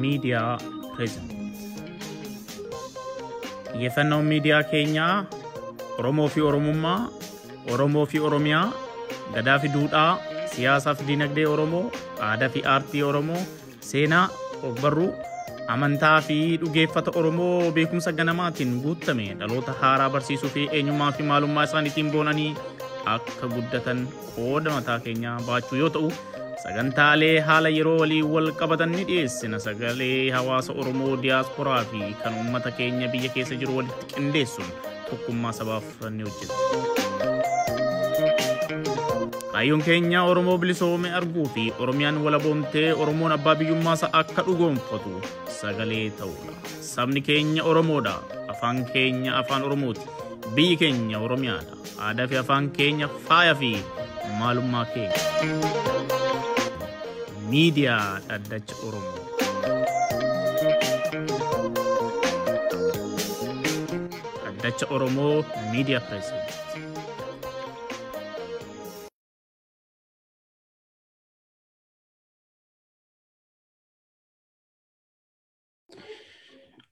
miidiyaa pireezident xiyyeeffannoon miidiyaa keenyaa oromoo fi oromummaa oromoo fi oromiyaa gadaa fi duudhaa siyaasaa fi dinagdee oromoo aadaa fi aartii oromoo seenaa ogbarruu amantaa fi dhugeeffata oromoo beekumsa ganamaatiin guutame dhaloota haaraa barsiisuu fi eenyummaa fi maalummaa isaaniitiin boonanii akka guddatan qooda mataa keenyaa baachuu yoo ta'u sagantaalee haala yeroo walii wal qabatan ni dhiyeessina sagalee hawaasa oromoo diyaasporaa fi kan uummata keenya biyya keessa jiru walitti qindeessuun tokkummaa sabaaf ni hojjeta. Kaayyoon keenya Oromoo bilisoome arguu fi Oromiyaan walaboomtee Oromoon abbaa biyyummaasaa akka dhugoomfatu sagalee ta'uudha. Sabni keenya Oromoodha. Afaan keenya afaan Oromooti. Biyyi keenya Oromiyaadha. Aadaa fi afaan keenya faaya fi maalummaa keenya. Miidiyaa Dhaddacha Oromoo. Dhaddacha Oromoo Miidiyaa Pireesideent.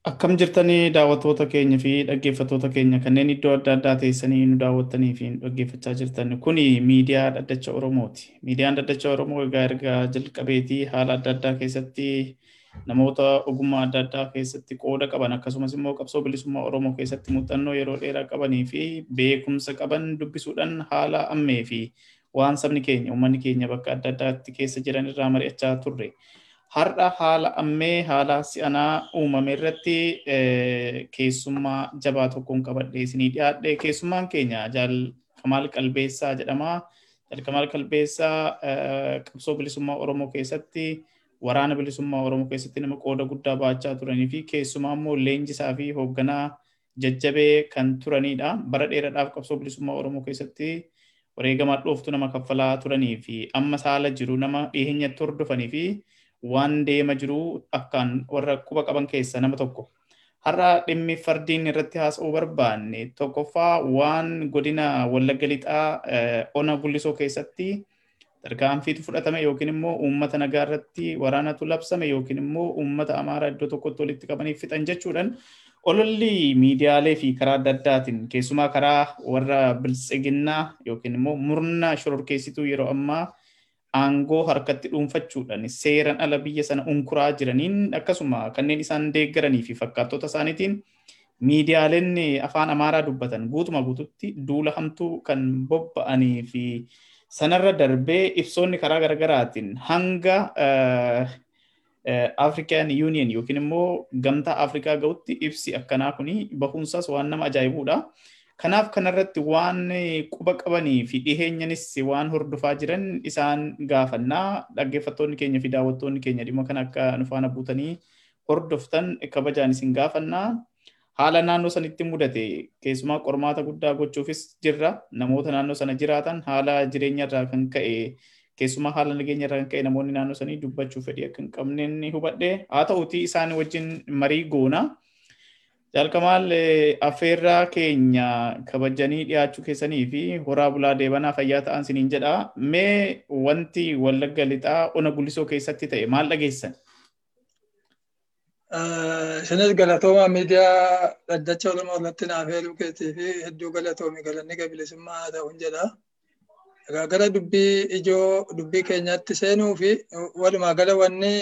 Akkam jirtanii daawwattoota keenya fi dhaggeeffattoota keenya kanneen iddoo adda addaa teessanii nu daawwattanii fi dhaggeeffachaa jirtan kuni miidiyaa dhaddacha Oromooti. Miidiyaan dhaddacha Oromoo egaa erga jalqabeetii haala adda addaa keessatti namoota ogummaa adda addaa keessatti qooda qaban akkasumas immoo qabsoo bilisummaa Oromoo keessatti muuxannoo yeroo dheeraa qabanii fi beekumsa qaban dubbisuudhaan haala ammee fi waan sabni keenya uummanni keenya bakka adda addaatti keessa jiran irraa mari'achaa turre. Har'a haala ammee haala si'anaa uumame irratti keessummaa jabaa tokkoon qabadhee isinii dhiyaadhe keessummaan keenya Kamaal Qalbeessaa jedhama. Kamaal Qalbeessaa qabsoo bilisummaa Oromoo keessatti waraana bilisummaa Oromoo keessatti nama qooda guddaa baachaa turanii fi keessumaa immoo leenjisaa fi hoogganaa jajjabee kan turanidha. Bara dheeraadhaaf qabsoo bilisummaa Oromoo keessatti wareegamaa dhooftu nama kaffalaa turanii fi amma haala jiru nama dhiyeenyatti hordofanii fi waan deema jiru akkaan warra quba qaban keessa nama tokko. Har'a dhimmi fardiin irratti haasa'uu barbaanne tokkoffaa waan godina Wallagga Lixaa ona gullisoo keessatti tarkaanfiitu fudhatame yookiin immoo uummata nagaa irratti waraanatu labsame yookiin immoo uummata amaaraa iddoo tokkotti walitti qabanii fixan jechuudhaan ololli miidiyaalee fi karaa adda addaatiin keessumaa karaa warra biltsiginnaa yookiin immoo murna shororkeessituu yeroo ammaa aangoo harkatti dhuunfachuudhaan seeran ala biyya sana unkuraa jiraniin akkasuma kanneen isaan deeggaranii fi fakkaattota isaaniitiin miidiyaaleen afaan amaaraa dubbatan guutuma guututti duula hamtuu kan bobba'anii fi sanarra darbee ibsoonni karaa garaagaraatiin hanga African Union yookiin immoo gamtaa Afrikaa ga'utti ibsi akkanaa kuni bahuunsaas waan nama ajaa'ibuudha. Kanaaf kanarratti waan quba qabanii fi dhiheenyanis waan hordofaa jiran isaan gaafannaa dhaggeeffattoonni keenya fi daawwattoonni keenya dhimma kan akka nu faana buutanii hordoftan kabajaan isin gaafannaa. Haala naannoo sanitti mudate keessumaa qormaata guddaa gochuufis jirra. Namoota naannoo sana jiraatan haala jireenya irraa kan ka'e keessumaa haala nageenya irraa kan ka'e namoonni naannoo sanii dubbachuu fedhii akka hin qabne hubadhe. Haa ta'uutii isaan wajjin marii goona. Jaalkamaal affeerraa keenya kabajanii dhiyaachuu keessanii fi horaa bulaa deebanaa fayyaa ta'an siniin jedha. Mee wanti wallagga lixaa ona gulisoo keessatti ta'e maal dhageessan? Isinis galatooma miidiyaa dhaddacha Oromoo irratti naaf heeruu keetii fi hedduu galatoomi galanni bilisummaa haa ta'uun jedha. Egaa gara dubbii ijoo dubbii keenyaatti seenuu fi walumaa gala wanni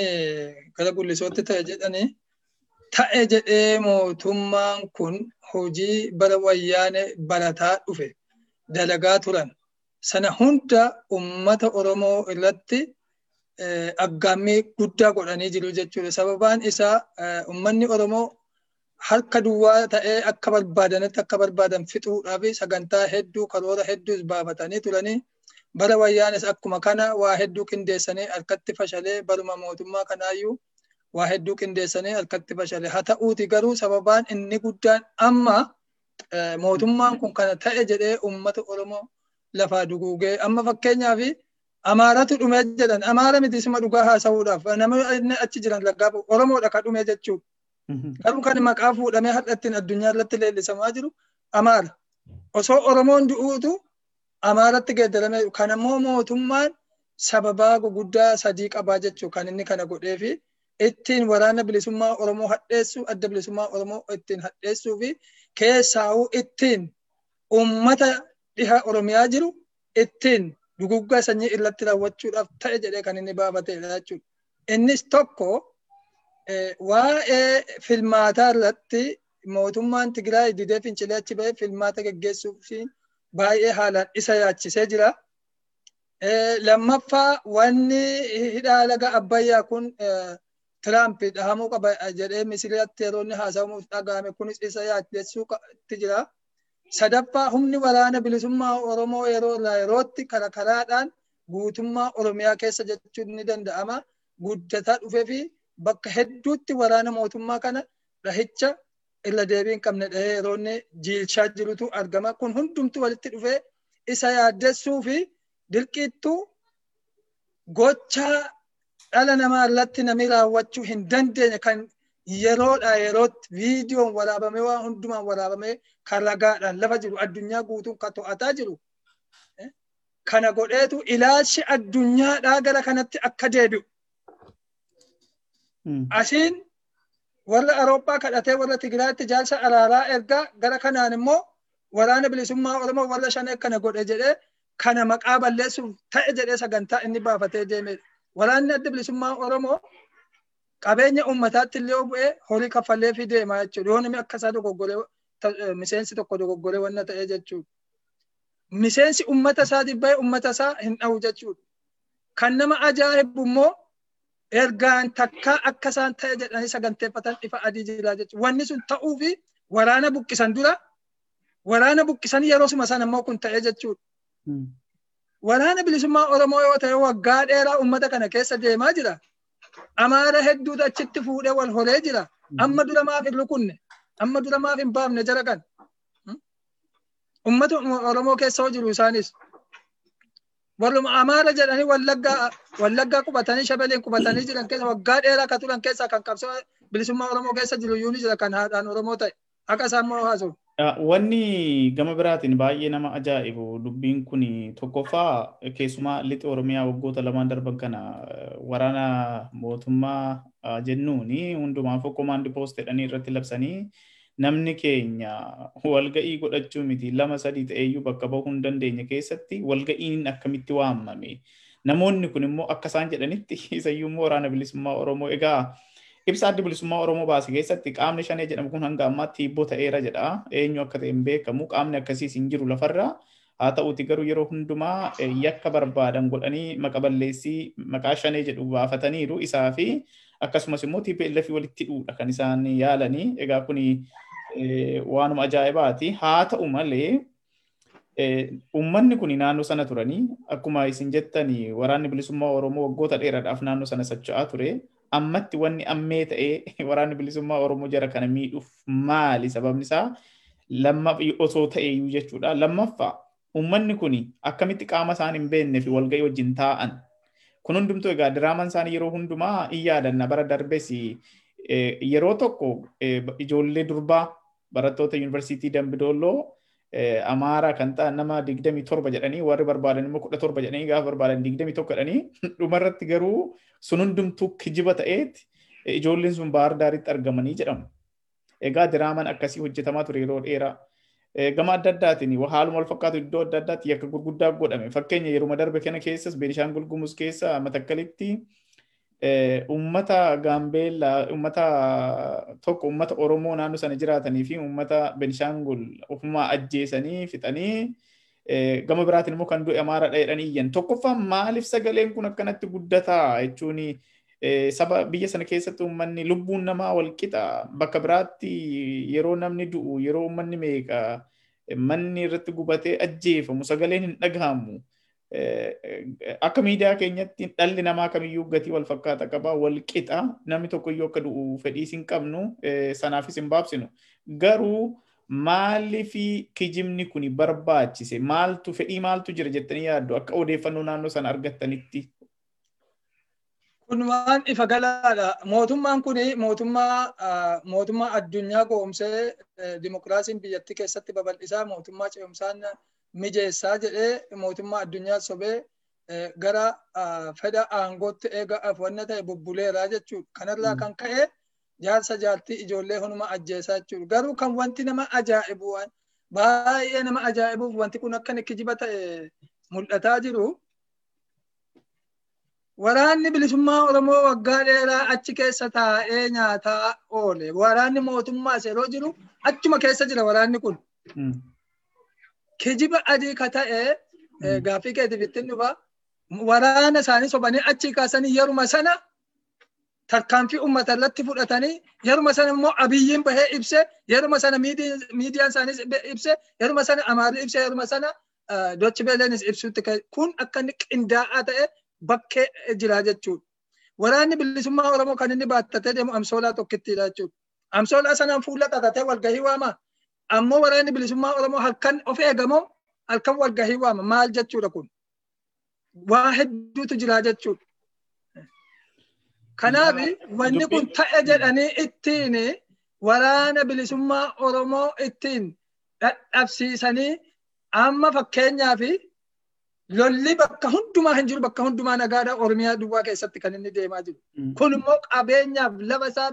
gara gulisootti ta'e jedhanii ta'e jedhee mootummaan kun hojii bara wayyaane barataa dhufe dalagaa turan sana hunda ummata Oromoo irratti aggaammii guddaa godhanii jiru jechuudha. Sababaan isaa ummanni Oromoo harka duwwaa ta'ee akka barbaadanitti akka barbaadan fixuudhaaf sagantaa hedduu karoora hedduus baafatanii turanii bara wayyaanes akkuma kana waa hedduu qindeessanii harkatti fashalee baruma mootummaa kanaayyuu waa hedduu qindeessanii harkatti fashalee haa ta'uuti garuu sababaan inni guddaan amma mootummaan kun kana ta'e jedhee ummata Oromoo lafaa duguugee amma fakkeenyaaf amaaratu dhume jedhan. Amaara miti isuma dhugaa haasa'uudhaaf. Namni achi jiran laggaa Oromoodha ka dhume jechuudha. Garuu kan maqaa fuudhamee har'attiin addunyaa irratti leellisamaa jiru amaara. Osoo Oromoon du'uutu amaaratti geeddarame kan ammoo mootummaan sababaa guguddaa sadii qabaa jechuu kan inni kana godhee fi ittiin waraana bilisummaa Oromoo hadheessuu adda bilisummaa Oromoo ittiin hadheessuu fi keessaa'uu ittiin uummata dhiha Oromiyaa jiru ittiin duguggaa sanyii irratti raawwachuudhaaf ta'e jedhee kan inni baafatedha jechuudha. Innis tokko waa'ee filmaataa irratti mootummaan Tigraay didee fincilee achi ba'ee filmaata geggeessuuf baay'ee haalaan isa yaachisee jira. Lammaffaa wanni hidhaa laga Abbayyaa kun Tiraamp dhahamuu qaba jedhee misiriratti yeroo inni haasawamuuf dhagahame kunis isa yaachisuu jira. Sadaffaa humni waraana bilisummaa Oromoo yeroo irraa yerootti karaa karaadhaan guutummaa Oromiyaa keessa jechuun ni danda'ama. Guddataa dhufee fi bakka hedduutti waraana mootummaa kana dhahicha irra deebii hin qabne dhahee yeroo inni jiilchaa jirutu argama. Kun hundumtu walitti dhufee isa yaaddessuu fi dirqiittuu gochaa dhala namaa irratti namni raawwachuu hin dandeenye kan yeroodha yerootti viidiyoon waraabamee waan hundumaan waraabamee kan ragaadhaan lafa jiru addunyaa guutuun kan to'ataa jiru. Kana godheetu ilaalchi addunyaadhaa gara kanatti akka deebi'u. Asiin warra Awurooppaa kadhatee warra Tigraayitti jaarsa araaraa ergaa gara kanaan immoo waraana bilisummaa Oromoo warra shanee kana godhe jedhee kana maqaa balleessuuf ta'e jedhee sagantaa inni baafatee deemedha. Waraanni adda bilisummaa Oromoo qabeenya uummataatti illee bu'ee horii kaffallee fi deemaa jechuudha. Yoo namni akka isaa dogoggoree miseensi tokko dogoggoree wanna ta'ee jechuudha. Miseensi uummata isaatiif bahee uummata isaa hin dhawu jechuudha. Kan nama ajaa'ibu immoo ergaan takkaa akka isaan ta'e jedhanii saganteeffatan ifa adii jira jechuudha. Wanni sun ta'uu fi waraana buqqisan dura waraana buqqisan yeroo suma sana immoo kun ta'ee jechuudha. Waraana bilisummaa Oromoo yoo ta'e waggaa dheeraa uummata kana keessa deemaa jira. Amaara hedduutu achitti fuudhee wal horee jira. Amma dura maaf hin rukunne? Amma dura maaf hin baafne jara kan? Uummata Oromoo keessa jiru isaanis. Warruma Amaara jedhanii wallaggaa wallaggaa qubatanii shabeleen qubatanii jiran keessa waggaa dheeraa kan turan keessaa kan qabsoo bilisummaa Oromoo keessa jiru iyyuu ni jira kan haadhaan Oromoo ta'e. Akka isaan moo haasa'u. Wanni gama biraatiin baay'ee nama ajaa'ibu dubbiin kun tokkoffaa keessumaa lixa Oromiyaa waggoota lamaan darban kana waraana mootummaa jennuuni hundumaafuu komaandi poost jedhanii irratti labsanii namni keenya walga'ii godhachuu miti lama sadii ta'eeyyuu bakka bahuu hin dandeenye keessatti walga'iin akkamitti waamame. Namoonni kun immoo akka isaan jedhanitti isayyuu immoo waraana bilisummaa Oromoo egaa ibsa adda bilisummaa Oromoo baase keessatti qaamni shanee jedhamu kun hanga ammaatti hibboo ta'eera jedha. Eenyu akka ta'e hin beekamu qaamni akkasiis hin jiru lafarra. Haa ta'uti garuu yeroo hundumaa yakka barbaadan godhanii maqa balleessii maqaa shanee jedhu baafataniiru isaa fi akkasumas immoo TPLF walitti hidhuudha kan isaan yaalanii. Egaa kuni waanuma ajaa'ibaati. Haa ta'u malee uummanni kun naannoo sana turanii akkuma isin jettanii waraanni bilisummaa Oromoo waggoota dheeraadhaaf naannoo sana socho'aa ture. Ammatti wanni ammee ta'ee waraanni bilisummaa Oromoo jara kana miidhuuf maali sababni isaa lammaaf osoo ta'eeyyuu jechuudha. Lammaffaa uummanni kun akkamitti qaama isaan hin beekne fi walga'ii wajjin taa'an. Kun hundumtuu egaa diraamaan isaanii yeroo hundumaa in yaadanna bara darbes yeroo tokko ijoollee durbaa barattoota yuunivarsiitii Dambidolloo Amaaraa kan ta'an nama digdamii torba jedhanii warri barbaadan immoo kudha torba jedhanii gaafa barbaadan digdamii tokko jedhanii dhumarratti garuu sun hundumtuu kijiba ta'eeti ijoolleen sun baar daaritti argamanii jedhamu. Egaa diraamaan akkasii hojjetamaa ture yeroo dheeraa. Gama adda addaatiin haaluma wal fakkaatu iddoo adda addaatti yakka gurguddaa godhame. Fakkeenya yeruma darbe kana keessas Beenishaangul Gumuz keessa Matakkalitti uummata Gaambeellaa uummata tokko uummata Oromoo naannoo sana jiraatanii fi uummata Beenishaangul ofumaa ajjeesanii fixanii gama biraatiin immoo kan du'e Amaara dheedhanii iyyan. Tokkoffaan maaliif sagaleen kun akkanatti guddataa jechuun saba biyya sana keessatti uummanni lubbuun namaa wal qixa bakka biraatti yeroo namni du'u yeroo uummanni meeqa manni irratti gubatee ajjeefamu sagaleen hin dhagahamu. Akka miidiyaa keenyatti dhalli namaa kamiyyuu gatii wal fakkaata qaba wal qixa namni tokkoyyuu akka du'u fedhiis hin qabnu sanaafis hin baabsinu. Garuu maaliif kijibni kun barbaachise maaltu fedhii maaltu jira jettanii yaaddu akka odeeffannoo naannoo sana argattanitti. Kun waan ifa galaadha. Mootummaan kun mootummaa mootummaa addunyaa goomsee dimokiraasiin biyyattii keessatti babal'isaa mootummaa ce'umsaan mijeessaa jedhee mootummaa addunyaa sobee gara fedha aangootti eega wanna ta'e bubbuleeraa jechuudha. Kanarraa kan ka'e jaarsa jaartii ijoollee hunuma ajjeesaa jechuudha. Garuu kan wanti nama ajaa'ibu baay'ee nama ajaa'ibuuf wanti kun akka kijiba ta'e mul'ataa jiru. Waraanni bilisummaa Oromoo waggaa dheeraa achi keessa taa'ee nyaataa oole. Waraanni mootummaas yeroo jiru achuma keessa jira waraanni kun. Kijiba adii ka ta'e gaaffii keetiif ittiin dhufa. Waraana isaanii sobanii achi kaasanii yeruma sana tarkaanfii uummata irratti fudhatanii yeruma sana immoo abiyyiin bahee ibse yeruma sana miidiyaan isaaniis ibse yeruma sana amaarri ibse yeruma sana dochi beeleenis ibsutti kun akka inni qindaa'aa ta'e bakkee jira jechuudha. Waraanni bilisummaa Oromoo kan inni baattatee deemu amsoolaa tokkittiidha jechuudha. Amsoolaa sanaan fuula xaxatee walgahii waama. Ammoo waraanni bilisummaa Oromoo halkan of eegamoo halkan walgahii waama. Maal jechuudha kun? Waa hedduutu jira jechuudha. Kanaaf wanni kun ta'e jedhanii ittiin waraana bilisummaa Oromoo ittiin dadhabsiisanii amma fakkeenyaaf lolli bakka hundumaa hin jiru bakka hundumaa nagaadha Oromiyaa duwwaa keessatti kan inni deemaa jiru. Kun immoo qabeenyaaf lafa isaa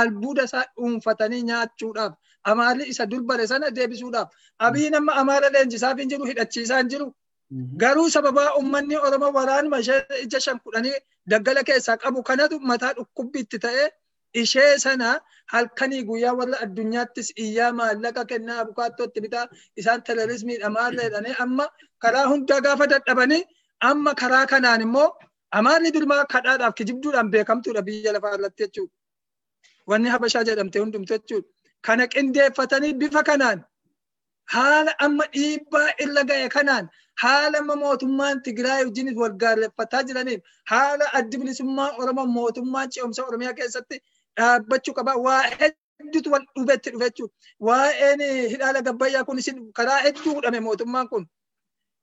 albuuda isaa dhuunfatanii nyaachuudhaaf amaarri isa durbare sana deebisuudhaaf abiin amma amaara leenjisaaf hin jiru hidhachiisaa hin jiru. Garuu sababaa uummanni Oromoo waraanuma ishee ija shan kudhanii daggala keessaa qabu kanatu mataa dhukkubbiitti ta'ee ishee sana halkanii guyyaa warra addunyaattis iyyaa maallaqa kennaa abukaattootti bitaa isaan terorismiidha maal jedhanii amma karaa hundaa gaafa dadhabanii amma karaa kanaan immoo amaarri durmaa kadhaadhaaf kijibduudhaan beekamtuudha biyya lafaa irratti jechuudha. Wanni habashaa jedhamte hundumtu jechuudha. Kana qindeeffatanii bifa kanaan haala amma dhiibbaa irra ga'e kanaan haala amma mootummaan Tigraay wajjinis wal gaarreeffataa jiraniif haala addi bilisummaa Oromoo mootummaan ce'umsa Oromiyaa keessatti dhaabbachuu qaba. Waa hedduutu wal dhubetti dhufe jechuudha. Waa'een hidhaala gabbayyaa kun isin karaa hedduu fudhame mootummaan kun.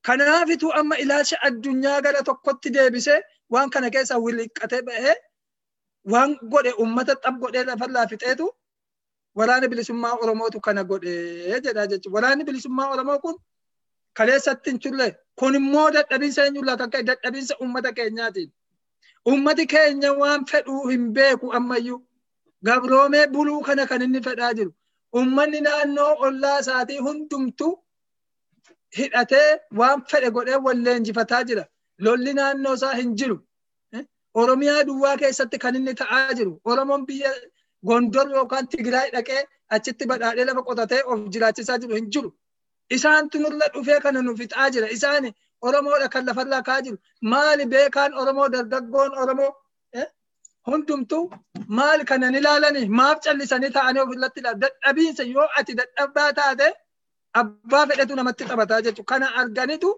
Kanaafitu amma ilaalcha addunyaa gara tokkotti deebisee waan kana keessaa wiliqqatee bahee waan godhe uummata xab godhee lafarraa fixeetu waraana bilisummaa Oromootu kana godhee jedha jechuudha. Waraanni bilisummaa Oromoo kun kaleessatti hin turre kun immoo dadhabinsa eenyurraa kan ka'e dadhabinsa uummata keenyaatiin. Uummati keenya waan fedhuu hin beeku ammayyuu. Gabroomee buluu kana kan inni fedhaa jiru. Uummanni naannoo ollaa isaatii hundumtu hidhatee waan fedhe godhee wal leenjifataa jira. Lolli naannoo isaa hin jiru. Oromiyaa duwwaa keessatti kan inni ta'aa jiru. Oromoon biyya Gondor yookaan Tigraay dhaqee achitti badhaadhee lafa qotatee of jiraachisaa jiru hin jiru. Isaantu nurra dhufee kana nu fixaa jira. Isaan Oromoodha kan lafarraa ka'aa jiru. Maali beekaan Oromoo dargaggoon Oromoo hundumtuu maali kanan ilaalanii maaf callisanii ta'anii ofirratti ilaalu. Dadhabiinsa yoo ati dadhabaa taate abbaa fedhetu namatti taphataa jechuudha. Kana arganitu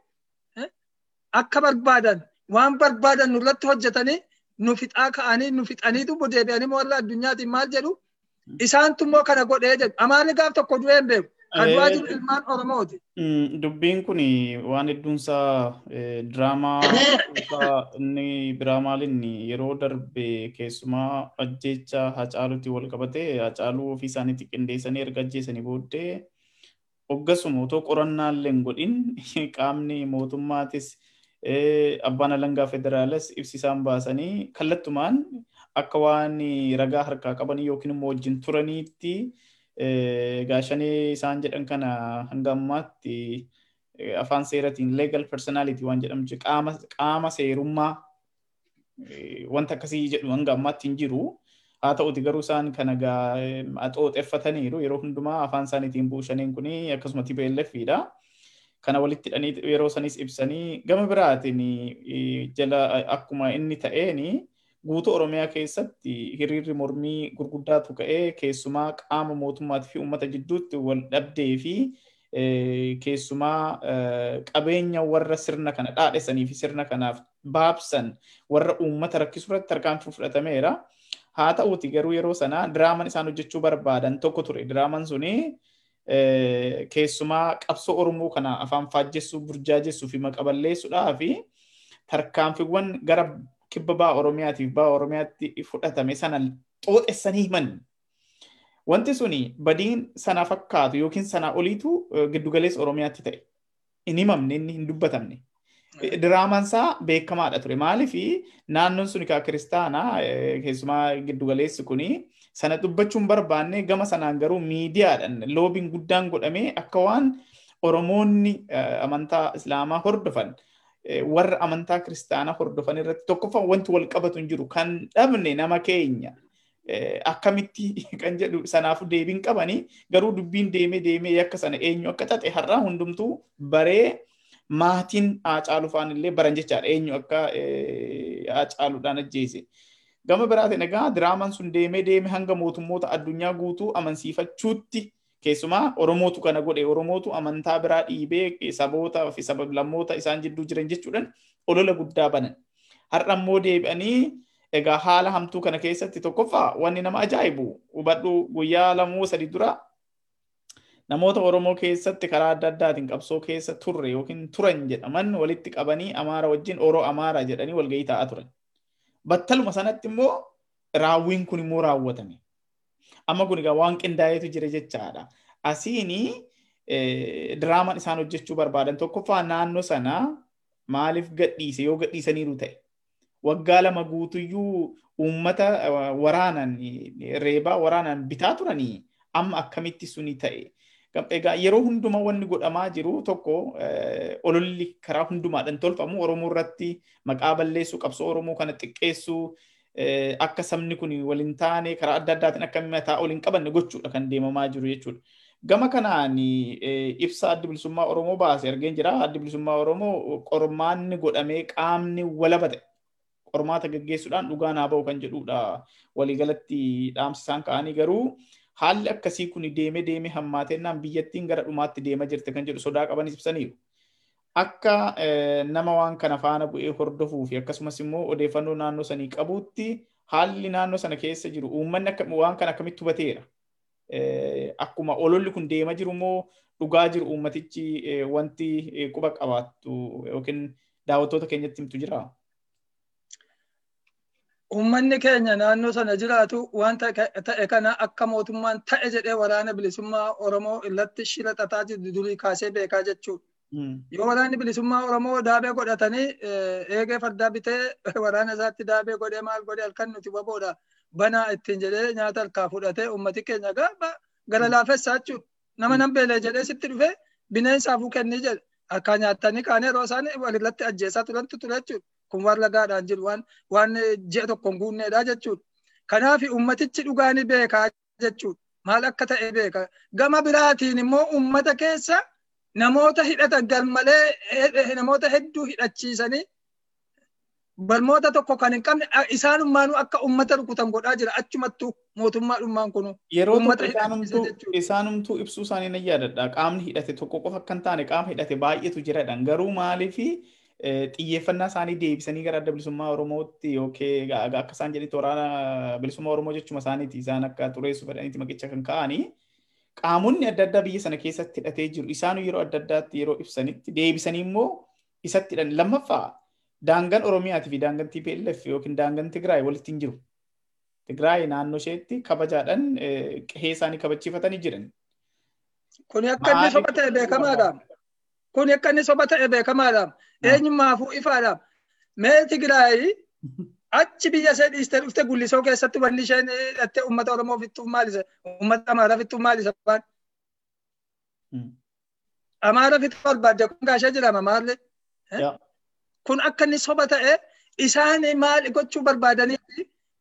akka barbaadan waan barbaadan nurratti hojjetanii nu fixaa ka'anii nu fixaniitu deebi'anii warra addunyaatiin maal jedhu isaantu immoo kana godhee jedhu. Amaarri gaaf tokko du'ee hin beeku. Kan du'aa jiru ilmaan Oromooti. Dubbiin kun waan hedduunsaa diraamaa inni biraa maaliin yeroo darbe keessumaa ajjeecha hacaaluutti wal qabatee hacaaluu ofii isaaniitti qindeessanii erga ajjeesanii booddee hoggasuma otoo qorannaa illee hin godhin qaamni mootummaatis abbaan alangaa federaalas ibsisaan baasanii kallattumaan akka waan ragaa harkaa qabanii yookiin immoo wajjin turaniitti gaashanii isaan jedhan kana hanga ammaatti afaan seeratiin legal personality waan jedhamtu qaama seerummaa wanta akkasii jedhu hanga ammaatti hin jiru. Haa ta'uti garuu isaan kana axooxeffataniiru yeroo hundumaa afaan isaaniitiin buushaniin kun akkasuma TPLFidha. Kana walitti hidhanii yeroo sanis ibsanii gama biraatiin jala akkuma inni ta'een guutuu Oromiyaa keessatti hiriirri mormii gurguddaatu ka'ee keessumaa qaama mootummaatii fi uummata jidduutti wal dhabdee fi keessumaa qabeenya warra sirna kana dhaadhessanii fi sirna kanaaf baabsan warra uummata rakkisu irratti tarkaanfii fudhatameera. Haa ta'uuti garuu yeroo sana diraaman isaan hojjechuu barbaadan tokko ture. Diraaman suni keessumaa qabsoo Oromoo kana afaan faajjessuu, burjaajessuu fi maqaballeessuudhaa fi tarkaanfiiwwan gara kibba ba'a Oromiyaatiif ba'a Oromiyaatti fudhatame sana xooxessanii himan. Wanti suni badiin sana fakkaatu yookiin sana oliitu giddugaleessa Oromiyaatti ta'e. Hin himamne hin dubbatamne. Diraamaan isaa beekamaadha ture. Maaliif naannoon sun kaa kiristaanaa keessumaa giddugaleessi kuni sana dubbachuun barbaanne gama sanaan garuu miidiyaadhaan loobiin guddaan godhamee akka waan Oromoonni amantaa Islaamaa hordofan warra amantaa kiristaanaa hordofan irratti tokkoffaa wanti wal qabatu hin jiru kan dhabne nama keenya akkamitti kan jedhu sanaafu deebiin qabanii garuu dubbiin deemee deemee akka sana eenyu akka taate har'aa hundumtuu baree maatiin Haacaaluu fa'aan illee baran jechaadha eenyu akka Haacaaluudhaan ajjeese. Gama biraatiin egaa diraamaan sun deemee deemee hanga mootummoota addunyaa guutuu amansiifachuutti keessumaa Oromootu kana godhe Oromootu amantaa biraa dhiibee saboota fi sablammoota isaan jidduu jiran jechuudhaan olola guddaa banan. Har'a immoo deebi'anii egaa haala hamtuu kana keessatti tokkoffaa wanni nama ajaa'ibu hubadhu guyyaa lamoo sadi dura namoota Oromoo keessatti karaa adda addaatiin qabsoo keessa turre yookiin turan jedhaman walitti qabanii Amaara wajjin Oroo Amaara jedhanii walgahii taa'aa turan. Battaluma sanatti immoo raawwiin kun immoo raawwatame. Amma kun egaa waan qindaa'eetu jira jechaadha. Asiini diraamaan isaan hojjechuu barbaadan tokkoffaa naannoo sana maaliif gadhiise yoo gadhiisaniiru ta'e. Waggaa lama guutuyyuu uummata waraanan reebaa waraanan bitaa turanii amma akkamitti suni ta'e. Egaa yeroo hundumaa wanni godhamaa jiru tokko ololli karaa hundumaadhaan tolfamu Oromoo irratti maqaa balleessuu qabsoo Oromoo kana xiqqeessuu akka sabni kun waliin taane karaa adda addaatiin akka mataa ol hin qabanne gochuudha kan deemamaa jiru jechuudha. Gama kanaan ibsa addi bilisummaa Oromoo baase argeen jira. Addi bilisummaa Oromoo qormaanni godhamee qaamni walaba ta'e qormaata gaggeessuudhaan dhugaa naa ba'u kan jedhudha. Waliigalatti dhaamsi isaan ka'anii garuu haalli akkasii kun deemee deemee hammaatennaan biyyattiin gara dhumaatti deemaa jirti kan jedhu sodaa qabanis ibsaniiru. Akka nama waan kana faana bu'ee hordofuu fi akkasumas immoo odeeffannoo naannoo sanii qabuutti haalli naannoo sana keessa jiru uummanni waan kana akkamitti hubateera. Akkuma ololli kun deemaa jiru immoo dhugaa jiru uummatichi wanti quba qabaattu yookiin daawwattoota keenyatti himtu jira. Uummanni keenya naannoo sana jiraatu waan ta'e kana akka mootummaan ta'e jedhee waraana bilisummaa Oromoo irratti shira xaxaa jiru durii kaasee beekaa jechuudha. Yoo waraanni bilisummaa Oromoo daabee godhatanii eegee fardaa bitee waraana isaatti daabee godhee maal godhee halkan nuti waboodha banaa ittiin jedhee nyaata harkaa fudhatee uummati keenya gaafa gara laafessaa jechuudha. Nama nan beelee jedhee sitti dhufee bineensaafuu kennii jedhe harkaa nyaatanii kaanee yeroo isaan walirratti ajjeesaa turantu ture jechuudha. Kun waan ragaadhaan jiru waan waan ji'a tokko hin guunneedha jechuudha. Kanaaf ummatichi dhugaani beekaa jechuudha. Maal akka ta'e beeka. Gama biraatiin immoo ummata keessa namoota hidhatan garmalee namoota hedduu hidhachiisanii barmoota tokko kan hin qabne isaanummaanuu akka ummata rukutan godhaa jira achumattuu mootummaadhummaan kunu. Yeroo isaanumtuu ibsuu isaanii nan yaadadha. Qaamni hidhate tokko qofa akka hin taane qaama hidhate baay'eetu jiradhan. Garuu maaliifi xiyyeeffannaa isaanii deebisanii gara adda bilisummaa Oromootti yookiin akka isaan jedhanitti waraana bilisummaa Oromoo jechuma isaaniiti isaan akka xureessu fedhaniiti maqicha kan ka'anii qaamonni adda addaa biyya sana keessatti hidhatee jiru isaanu yeroo adda addaatti yeroo ibsanitti deebisanii immoo isatti hidhan lammaffaa daangaan Oromiyaatii fi daangaan TPLF yookiin daangaan Tigraay walitti hin jiru. Tigraay naannoo isheetti kabajaadhaan qe'ee isaanii kabachiifatanii jiran. Kuni akka inni soba ta'e beekamaadha. Kuni akka inni soba ta'e beekamaadha. Eenyummaafuu ifaadha. Mee Tigraay achi biyya ishee dhiistee dhufte gullisoo keessatti wanni isheen hidhattee uummata Oromoo fixxuuf maalisa? Uummata Amaaraa fixxuuf maalisa waan? Amaara fixuu barbaadde kun gaashee jedhama maalli? Kun akka inni soba ta'e isaan maal gochuu barbaadanii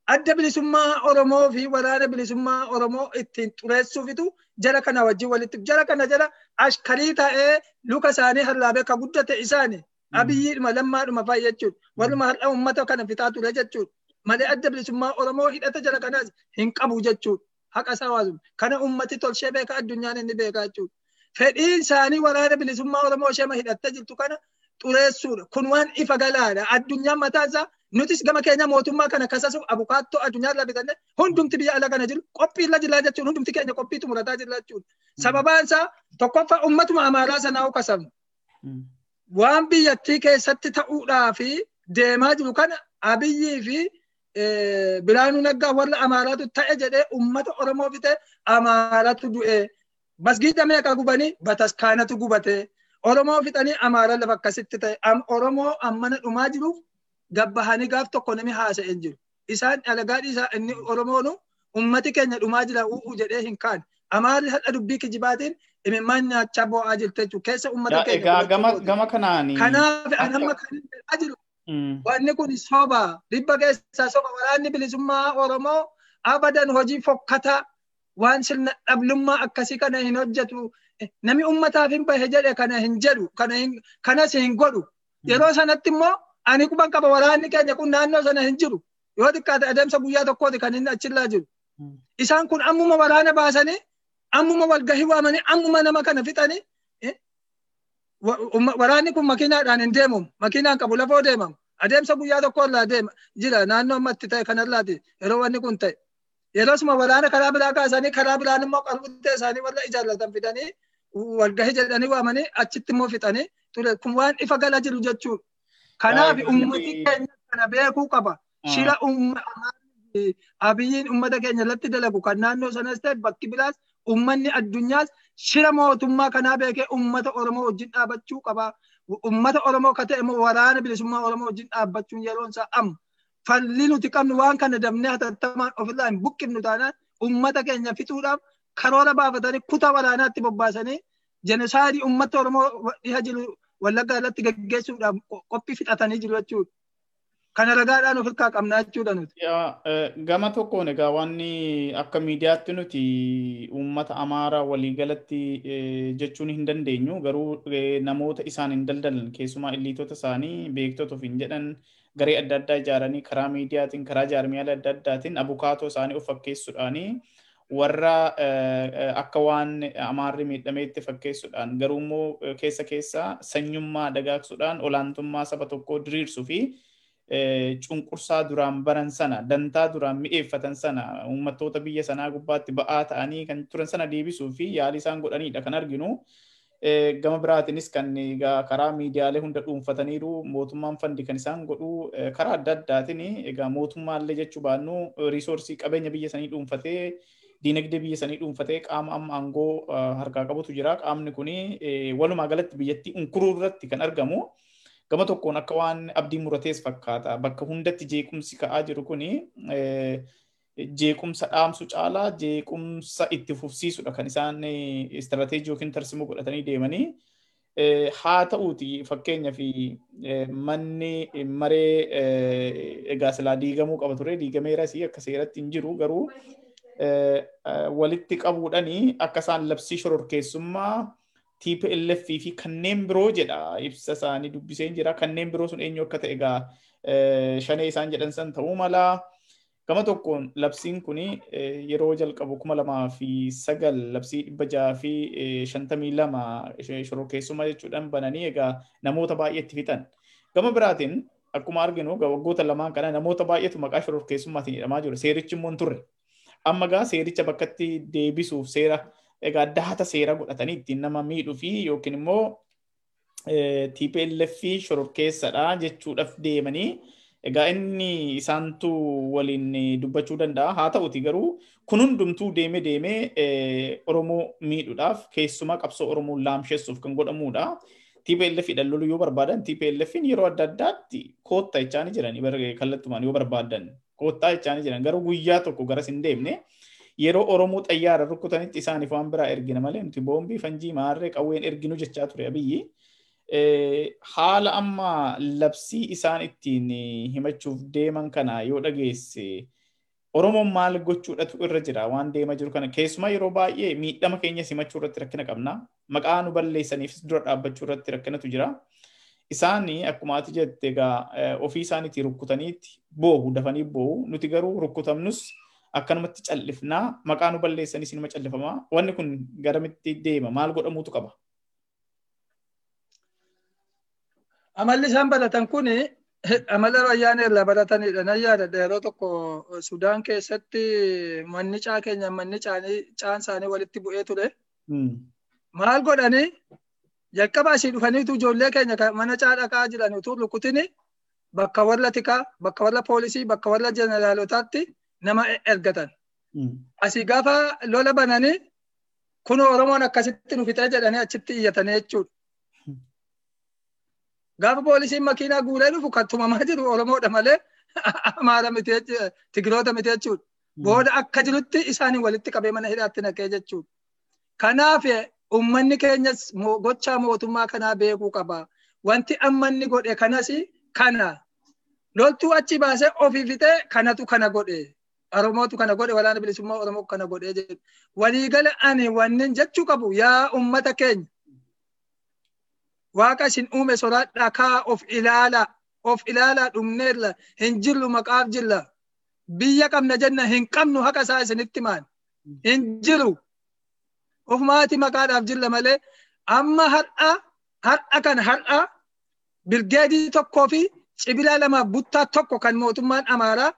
adda bilisummaa Oromoo fi waraana bilisummaa Oromoo ittiin xureessuufitu jara kana wajjin walitti jara kana jala ashkarii ta'ee luka isaanii harlaabee ka guddate isaani abiyyiidhuma lammaadhuma fa'i jechuudha. Warruma har'a uummata kana fixaa ture jechuudha. Malee adda bilisummaa Oromoo hidhata jara kanaas hin qabu jechuudha. Haqa isaa waasu. Kana uummati tolchee beeka addunyaan inni beekaa jechuudha. Fedhiin isaanii waraana bilisummaa Oromoo ishee hidhattee jirtu kana xureessuudha. Kun waan ifa galaadha. Addunyaan mataa isaa nutis gama keenya mootummaa kana kasasuuf abukaattoo addunyaa irraa bitanne hundumti biyya ala kana jiru qophii irra jira jechuun hundumti keenya qophii xumurataa jira jechuudha. Sababaan isaa tokkoffaa ummatuma amaaraa sanaa kasabnu. Waan biyyattii keessatti ta'uudhaa fi deemaa jiru kana abiyyii fi Biraanuu Naggaa warra amaaraatu ta'e jedhee ummata Oromoo fite amaaratu du'e. Masgiida meeqa gubanii bataskaanatu gubate. Oromoo fixanii Amaara lafa akkasitti ta'e Oromoo ammana dhumaa jiruuf gabbahanii gaaf tokko nami haasa'een jiru. Isaan alagaadhi isaa inni Oromoonu ummati keenya dhumaa jira u'u jedhee hin kaane. Amaarri hadha dubbii kijibaatiin imimmaan nyaachaa bo'aa jirti jechuudha. Keessa ummata keenya. Egaa gama gama kanaani. Kanaaf anamma kan hin jiru. Wanni kun soba. Dhibba keessaa soba. Waraanni bilisummaa Oromoo abadan hojii fokkataa waan sirna dhablummaa akkasii kana hin hojjetu. Nami ummataaf hin bahe jedhe kana hin jedhu. Kanas hin godhu. Yeroo sanatti immoo ani quban qaba waraanni keenya kun naannoo sana hin jiru. Yoo xiqqaate adeemsa guyyaa tokkooti kan inni achillaa jiru. Isaan kun ammuma waraana baasanii ammuma walgahii waamanii ammuma nama kana fixanii waraanni kun makiinaadhaan hin deemamu. Makiinaan qabu lafoo deemamu. Adeemsa guyyaa tokko irraa deema jira naannoo ammatti ta'e kanarraati yeroo wanni kun ta'e. Yeroo suma waraana karaa biraa kaasanii karaa biraan immoo qalbuttee isaanii warra ijaallatan fidanii walgahii jedhanii waamanii achitti immoo fixanii ture kun waan ifa gala jiru jechuudha. Kanaaf ummati keenya kana beekuu qaba. Shira abiyyiin ummata keenya irratti dalagu kan naannoo sanas ta'e bakki biraas ummanni addunyaas shira mootummaa kanaa beekee ummata Oromoo wajjin dhaabachuu qaba. Ummata Oromoo ka ta'e immoo waraana bilisummaa Oromoo wajjin dhaabbachuun yeroon isaa amma. Falli nuti qabnu waan kana dabnee hatattamaan ofirraa hin buqqifnu taanaan ummata keenya fixuudhaaf karoora baafatanii kutaa waraanaatti bobbaasanii jenosaayidii ummata Oromoo dhiha jiru wallaggaa irratti gaggeessuudhaaf qophii fixatanii jiru jechuudha. Kana ragaadhaan of hirkaa qabnaa jechuudha nuti. Gama tokkoon egaa wanni akka miidiyaatti nuti uummata amaaraa waliigalatti jechuun hin dandeenyu garuu namoota isaan hin daldalan keessumaa illiitota isaanii beektota hin jedhan garee adda addaa ijaaranii karaa miidiyaatiin karaa jaarmiyaalee adda addaatiin abukaatoo isaanii of fakkeessuudhaanii warra akka waan amaarri miidhameetti fakkeessuudhaan garuu immoo keessa keessa sanyummaa dagaagsuudhaan olaantummaa saba tokkoo diriirsuu fi cunqursaa duraan baran sana dantaa duraan mi'eeffatan sana uummattoota biyya sanaa gubbaatti ba'aa ta'anii kan turan sana deebisuu fi yaalii isaan godhanidha kan arginu. Gama biraatiinis kan karaa miidiyaalee hunda dhuunfataniiru mootummaan fandi kan isaan godhu karaa adda addaatiin egaa mootummaallee jechuu baannu riisoorsii qabeenya biyya sanii dhuunfatee diinagdee biyya sanii dhuunfatee qaama amma aangoo harkaa qabutu jira. Qaamni kun walumaa galatti biyyattii unkuruu irratti kan argamu. Gama tokkoon akka waan abdii muratees fakkaata. Bakka hundatti jeequmsi ka'aa jiru kun jeequmsa dhaamsu caalaa jeequmsa itti fufsiisudha kan isaan istirateejii yookiin tarsimoo godhatanii deemanii. Haa ta'uuti fakkeenyaa fi manni maree egaa silaa diigamuu qaba ture diigameeras akka seeratti hin jiru garuu walitti qabuudhanii akka isaan labsii shororkeessummaa TPLF fi kanneen biroo jedha ibsa isaanii dubbisee jira kanneen biroo sun eenyu akka ta'e egaa shanee isaan jedhan san ta'uu mala. Gama tokkoon labsiin kun yeroo jalqabu kuma lamaa fi sagal labsii dhibba jaha fi shantamii lama shororkeessummaa jechuudhaan bananii egaa namoota baay'eetti fixan. Gama biraatiin akkuma arginu waggoota lamaan kana namoota baay'eetu maqaa shororkeessummaatiin hidhamaa jiru. Seerichi immoo turre. Amma gaa seericha bakkatti deebisuuf seera egaa daata seera godhatanii ittiin nama miidhuu fi yookiin immoo TPLF shororkeessadha jechuudhaaf deemanii egaa inni isaantu waliin dubbachuu danda'a haa ta'uti garuu kun hundumtuu deeme deemee Oromoo miidhuudhaaf keessumaa qabsoo Oromoo laamsheessuuf kan godhamudha. TPLF dhaan loluu yoo barbaadan TPLF yeroo adda addaatti koottaa jechaa jiranii kallattumaan yoo barbaadan koottaa jechaa jiran garuu guyyaa tokko garas hin deemne. yeroo Oromoo xayyaara rukutanitti isaaniif waan biraa ergina malee nuti boombii fanjii maarree qawween erginu jechaa ture abiyyi. Haala amma labsii isaan ittiin himachuuf deeman kana yoo dhageesse Oromoon maal gochuudhatu irra jira waan deemaa jiru kana keessumaa yeroo baay'ee miidhama keenya simachuu irratti rakkina qabna. Maqaa nu balleessaniifis dura dhaabbachuu irratti rakkinatu jira. Isaan akkuma ati jette egaa ofii isaaniitii rukkutaniitti boohu dafanii boohu nuti garuu rukkutamnus akkanumatti callifnaa maqaa nu balleessanii sinuma callifamaa wanni kun garamitti deema maal godhamuutu qaba. Amalli isaan baratan kun amala wayyaanee irraa baratanidha. Nan yaadadha yeroo tokko Sudaan keessatti manni caa keenya manni caan isaanii walitti bu'ee ture. Maal godhanii jalqaba asii dhufaniitu ijoollee keenya mana caa dhaqaa jiran utuu rukutini bakka warra tikaa bakka warra poolisii bakka warra jeneraalotaatti nama ergatan. Asii gaafa lola bananii kun Oromoon akkasitti nu fixee jedhanii achitti iyyatanii jechuudha. Gaafa poolisiin makiinaa guuree dhufu kan tumamaa jiru Oromoodha malee Amaara miti Tigiroota miti jechuudha. Booda akka jirutti isaanii walitti qabee mana hidhaatti naqee jechuudha. Kanaaf uummanni keenyas gochaa mootummaa kanaa beekuu qaba. Wanti amma inni godhe kanas kana. Loltuu achi baasee ofii fixee kanatu kana godhe. Oromootu kana godhe walaana bilisummaa Oromoo kana godhee jedhu. Waliigala ani wannin jechuu qabu yaa uummata keenya. Waaqa isin uume soraadhaa kaa of ilaalaa. Of ilaalaa dhumneerra hin jirru maqaaf jirra. Biyya qabna jenna hin qabnu haqa isaa isinitti maan. Hin jiru. Ofumaati maqaadhaaf jirra malee amma har'a har'a kan har'a bilgeedii tokkoo fi cibila lamaaf buttaa tokko kan mootummaan Amaaraa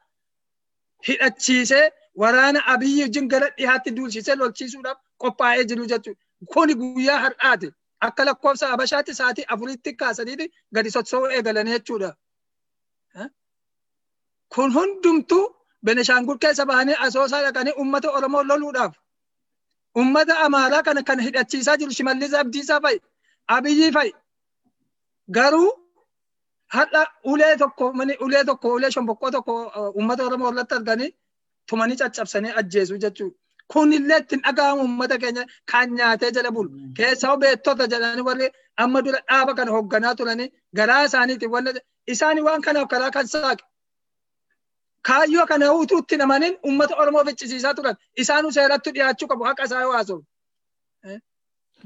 hidhachiisee waraana abiyyi wajjin gara dhiyaatti duulchisee lolchiisuudhaaf qophaa'ee jiru jechuudha. Kuni guyyaa har'aati. Akka lakkoofsa Habashaatti sa'aatii afuritti kaasaniiti gadi socho'uu eegalan jechuudha. Kun hundumtuu Beneshaangul keessa bahanii asoosaa dhaqanii uummata Oromoo loluudhaaf uummata Amaaraa kana kan hidhachiisaa jiru Shimallis Abdiisaa fa'i Abiyyii fa'i garuu har'a ulee tokko ulee tokko ulee shomboqqoo tokko uummata Oromoo irratti arganii tumanii caccabsanii ajjeesu jechuudha. Kunillee ittiin dhaga'amu uummata keenya kan nyaatee jala bulu. Keessaa beektota jedhanii warri amma dura dhaaba kana hoogganaa turanii garaa isaaniitiin wanna isaanii waan kanaaf karaa kan saaqe. Kaayyoo kana utuu itti namanin uummata Oromoo ficcisiisaa turan. Isaanuu seeratti dhiyaachuu qabu haqa isaa haasa'u.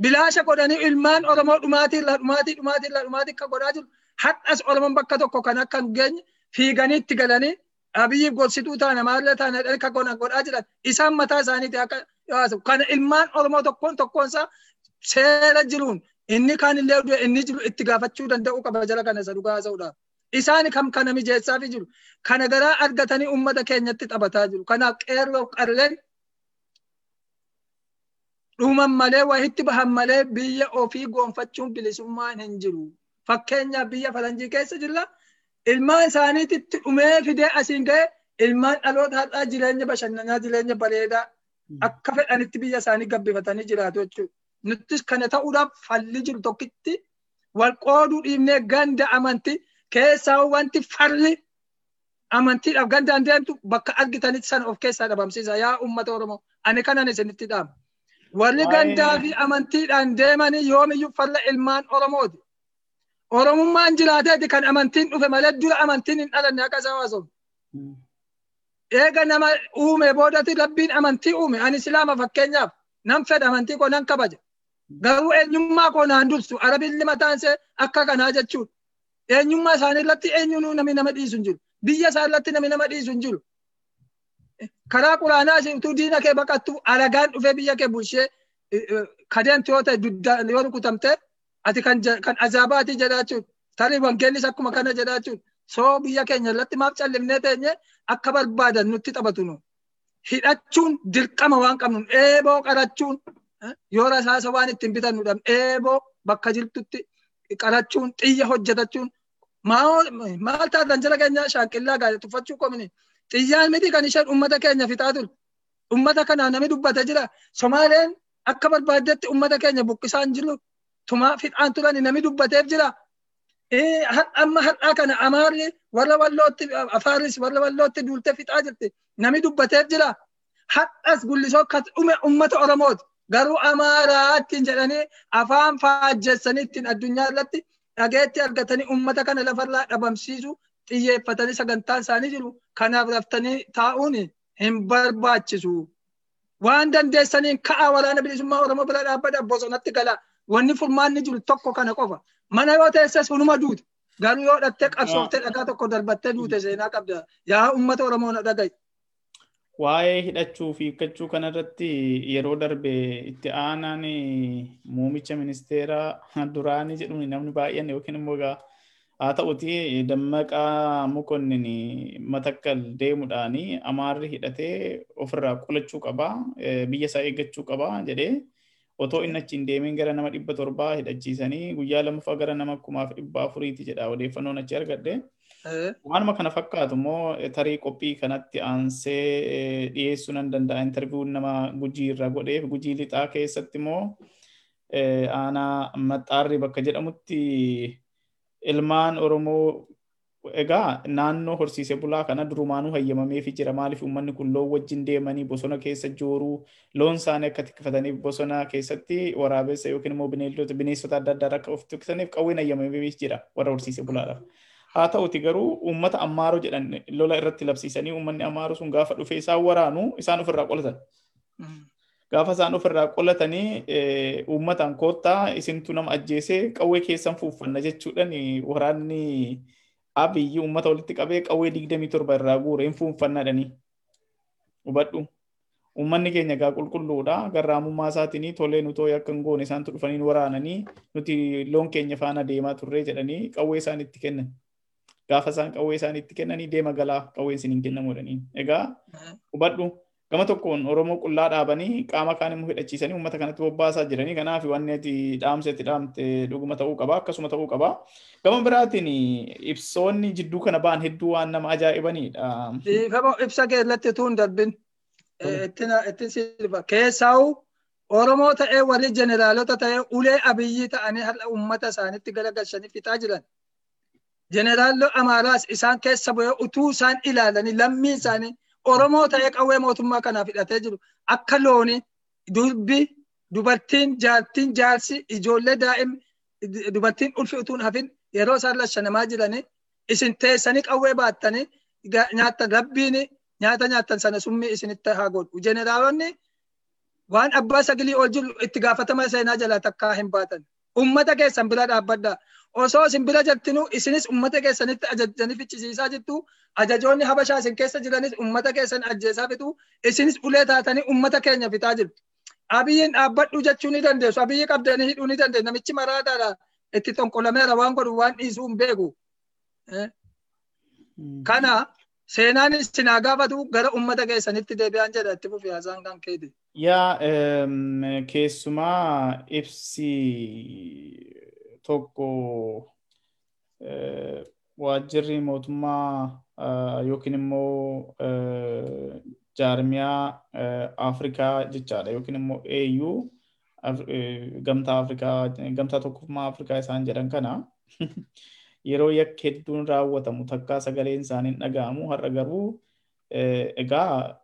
Bilaasha godhanii ilmaan Oromoo dhumaatii irraa dhumaatii irraa dhumaatii akka godhaa jiru. Hadhas Oromoon bakka tokko kan akka hin geenye fiiganii itti galanii abiyyiif gorsituu taana maallee taana godhan godhaa jiran isaan mataa isaaniiti akka haasa'u. Kana ilmaan Oromoo tokkoon tokkoon isaa seera jiruun inni kaanillee inni jiru itti gaafachuu danda'u qaba jala kana isa dhugaa haasa'uudhaaf. Isaan kam kana mijeessaaf jiru. Kana garaa argatanii uummata keenyatti taphataa jiru. Kanaaf qeerroo qarreen dhuman malee wayitti bahan malee biyya ofii goonfachuun bilisummaan hin jiru. Fakkeenyaaf biyya faranjii keessa jirra. Ilmaan isaaniititti dhumee fidee asiin ga'e ilmaan dhaloota har'aa jireenya bashannanaa jireenya bareedaa akka fedhanitti biyya isaanii gabbifatanii jiraatu jechuudha. Nuttis kana ta'uudhaaf falli jiru tokkitti wal qooduu dhiibnee ganda amantii keessaa wanti farri amantiidhaaf gandaan deemtu bakka argitanitti sana of keessaa dhabamsiisa yaa uummata Oromoo ani kanan isinitti dhaama. Warri gandaa fi amantiidhaan deemanii yoomiyyuu farra ilmaan Oromooti. Oromummaan jiraateeti kan amantiin dhufe malee dura amantiin hin dhalanne akka isaa waasof. Eega nama uume boodatti rabbiin amantii uume ani islaama fakkeenyaaf nan fedha amantii koo nan kabaja. Garuu eenyummaa koo naan dursu arabilli mataan see akka kanaa jechuudha. Eenyummaa isaanii irratti eenyuun namni nama dhiisu hin jiru. Biyya isaa irratti namni nama dhiisu hin jiru. Karaa quraanaa utuu diina kee baqattu alagaan dhufee biyya kee bulchee kadeemtu yoo ta'e yoo rukutamte ati kan azaabaatii jedhaa jechuudha. Tarii wangeellis akkuma kana jedhaa jechuudha. Soo biyya keenya irratti maaf callifnee teenye akka barbaadan nutti taphatu nu. Hidhachuun dirqama waan qabnu eeboo qarachuun yoo rasaasa waan ittiin bitan nu dhabne eeboo bakka jirtutti qarachuun xiyya hojjetachuun ما هو ما قلت هذا نزل كأن شان كلا قال تفتشوا كمني تيجان مدي كان يشان أمتها كأن في تادل أمتها كان أنا مدي بعد جلا سمارين أكبر بعد جت أمتها كأن بوكسان جلو. ثم في الآن طلعنا نمي دوب بتعب جلا إيه أما هل أكن أمار لي ولا ولا لوت أفارس ولا ولا لوت دولت في تاجرتي نمي دوب بتعب جلا حق أس قول لي شو كت أم أمة أرمود قالوا أمارات تنجلني أفهم فاجسني تن الدنيا لتي. Dhageetti argatanii uummata kana lafarraa dhabamsiisu xiyyeeffatanii sagantaan isaanii jiru. Kanaaf raftanii taa'uun hin barbaachisu. Waan dandeessaniin ka'a waraana bilisummaa Oromoo bira dhaabbata bosonatti gala. Wanni furmaanni jiru tokko kana qofa. Mana yoo teesses hunuma duute. Garuu yoo dhattee qabsooftee dhagaa tokko darbattee duute seenaa qabda. Yaa uummata Oromoo na dhaga'i. Waa'ee hidhachuu fi hiikkachuu kanarratti yeroo darbe itti aanaan muumicha ministeeraa duraanii jedhuun namni baay'een yookiin immoo egaa haa ta'uti dammaqaa mukonnin matakkal deemuudhaan amaarri hidhatee ofirraa qolachuu qaba biyya isaa eeggachuu qaba jedhee otoo inni achiin deemeen gara nama dhibba torbaa hidhachiisanii guyyaa lammaffaa gara nama kumaaf dhibba afuriiti jedha odeeffannoon achi argadhe. Waanuma kana fakkaatu immoo tarii qophii kanatti aansee dhiyeessuu nan danda'a intarviiwuun nama gujii irraa godheef gujii lixaa keessatti immoo aanaa maxxaarri bakka jedhamutti ilmaan Oromoo egaa naannoo horsiisee bulaa kana durumaanuu hayyamameefii jira maaliif uummanni kun loon wajjin deemanii bosona keessa jooruu loon isaanii akka tikfataniif bosona keessatti waraabessa yookiin immoo bineeldota bineensota adda addaa akka of tiksaniif qawween hayyamameefii jira warra horsiisee bulaadhaaf. Haa ta'uti garuu uummata ammaaroo jedhan lola irratti labsiisanii uummanni ammaaroo sun gaafa dhufee isaan waraanu isaan ofirraa qolatan. Gaafa isaan ofirraa qolatanii uummataan koottaa isintu nama ajjeesee qawwee keessan fuuffanna jechuudhaan waraanni abiyyi uummata walitti qabee qawwee digdamii torba irraa guure hin fuunfannaadhanii. Hubadhu. Uummanni keenya egaa qulqulluudha. Garraamummaa isaatiin tolee nutoo akka hin goone isaantu dhufanii waraananii nuti loon keenya faana deemaa turree jedhanii qawwee isaan itti kennan. Gaafa isaan qawwee isaan itti kennanii deema galaa qawween isin hin kennamuudhanii. Egaa hubadhu. Gama tokkoon Oromoo qullaa dhaabanii qaama kaan immoo hidhachiisanii uummata kanatti bobbaasaa jiranii. Kanaaf wanni ati dhaamsa itti dhaamte dhuguma ta'uu qaba. Akkasuma ta'uu qaba. Gama biraatiin ibsoonni jidduu kana ba'an hedduu waan nama ajaa'ibanidha. Ibsa keessatti tuun darbin. Ittiin silba. Keessaa'u Oromoo ta'ee warri jeneraalota ta'ee ulee abiyyii ta'anii har'a uummata isaanitti galagalchanii fixaa jiran. Jeneraalli Amaaraas isaan keessa bu'ee utuu isaan ilaalanii lammii isaanii Oromoo ta'ee qawwee mootummaa kanaaf hidhatee jiru akka loonii dubbi dubartiin jaartiin jaarsi ijoollee daa'im dubartiin ulfi utuun hafin yeroo isaan lashanamaa jiranii isin teessanii qawwee baattanii nyaattan rabbiin nyaata nyaattan sana summii isinitti haa godhu. Jeneraalonni waan abbaa sagalii ol jiru itti gaafatama seenaa jalaa takkaa hin baatan. Ummata keessan bira dhaabbaddaa. Osoo isin bira jirtinuu isinis ummata keessanitti ajajanii fichisiisaa jirtu. Ajajoonni habashaa isin keessa jiranis ummata keessan ajjeesaa fitu. Isinis ulee taatanii ummata keenya fitaa jirtu. Abiyyiin dhaabbadhu jechuu ni dandeessu. Abiyyi qabdanii hidhuu ni dandeessu. Namichi maraataadha. Itti tonqolameera waan godhu waan dhiisuu hin beeku. Kana seenaan isin haa gaafatu gara ummata keessanitti deebi'aan jedha itti fufi haasaan kan keeti. Yaa keessumaa ibsi tokko waajjirri mootummaa yookiin immoo jaarmiyaa Afrikaa jechaadha. Yookiin immoo AU gamtaa Afrikaa gamtaa tokkummaa Afrikaa isaan jedhan kana yeroo yakki hedduun raawwatamu takkaa sagaleen isaanii dhaga'amu har'a garuu egaa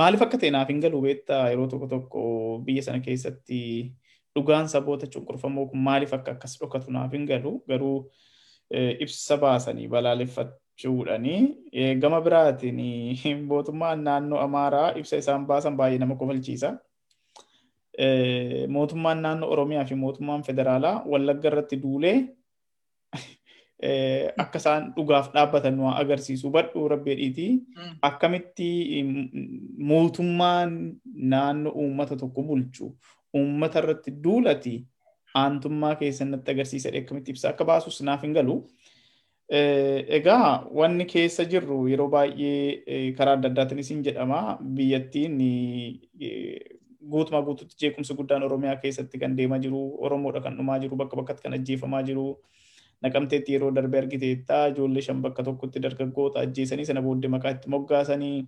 maaliif akka ta'e naaf hin galu beektaa? Yeroo tokko tokko biyya sana keessatti dhugaan saboota cunqurfamoo kun maaliif akka akkas dhokatu naaf hin galu? Garuu ibsa baasanii balaaleffachuudhanii gama biraatiin mootummaan naannoo Amaaraa ibsa isaan baasan baay'ee nama kofalchiisa. Mootummaan naannoo Oromiyaa fi mootummaan federaalaa Wallagga irratti duulee akka isaan dhugaaf dhaabbatan nu agarsiisu badhuu rabbeedhiiti akkamitti mootummaan naannoo uummata tokko bulchu uummata irratti duulati aantummaa keessatti agarsiisa akkamitti ibsa akka baasus naaf hin galu. Egaa wanni keessa jirru yeroo baay'ee karaa adda addaatiin isin jedhama biyyattiin guutumaa guutuutti jeequmsi guddaan Oromiyaa keessatti kan deemaa jiru Oromoodha kan dhumaa jiru bakka bakkatti kan ajjeefamaa jiru. naqamteetti yeroo darbe argiteetta ijoollee shan bakka tokkotti dargaggoota ajjeesanii sana booddee maqaa itti moggaasanii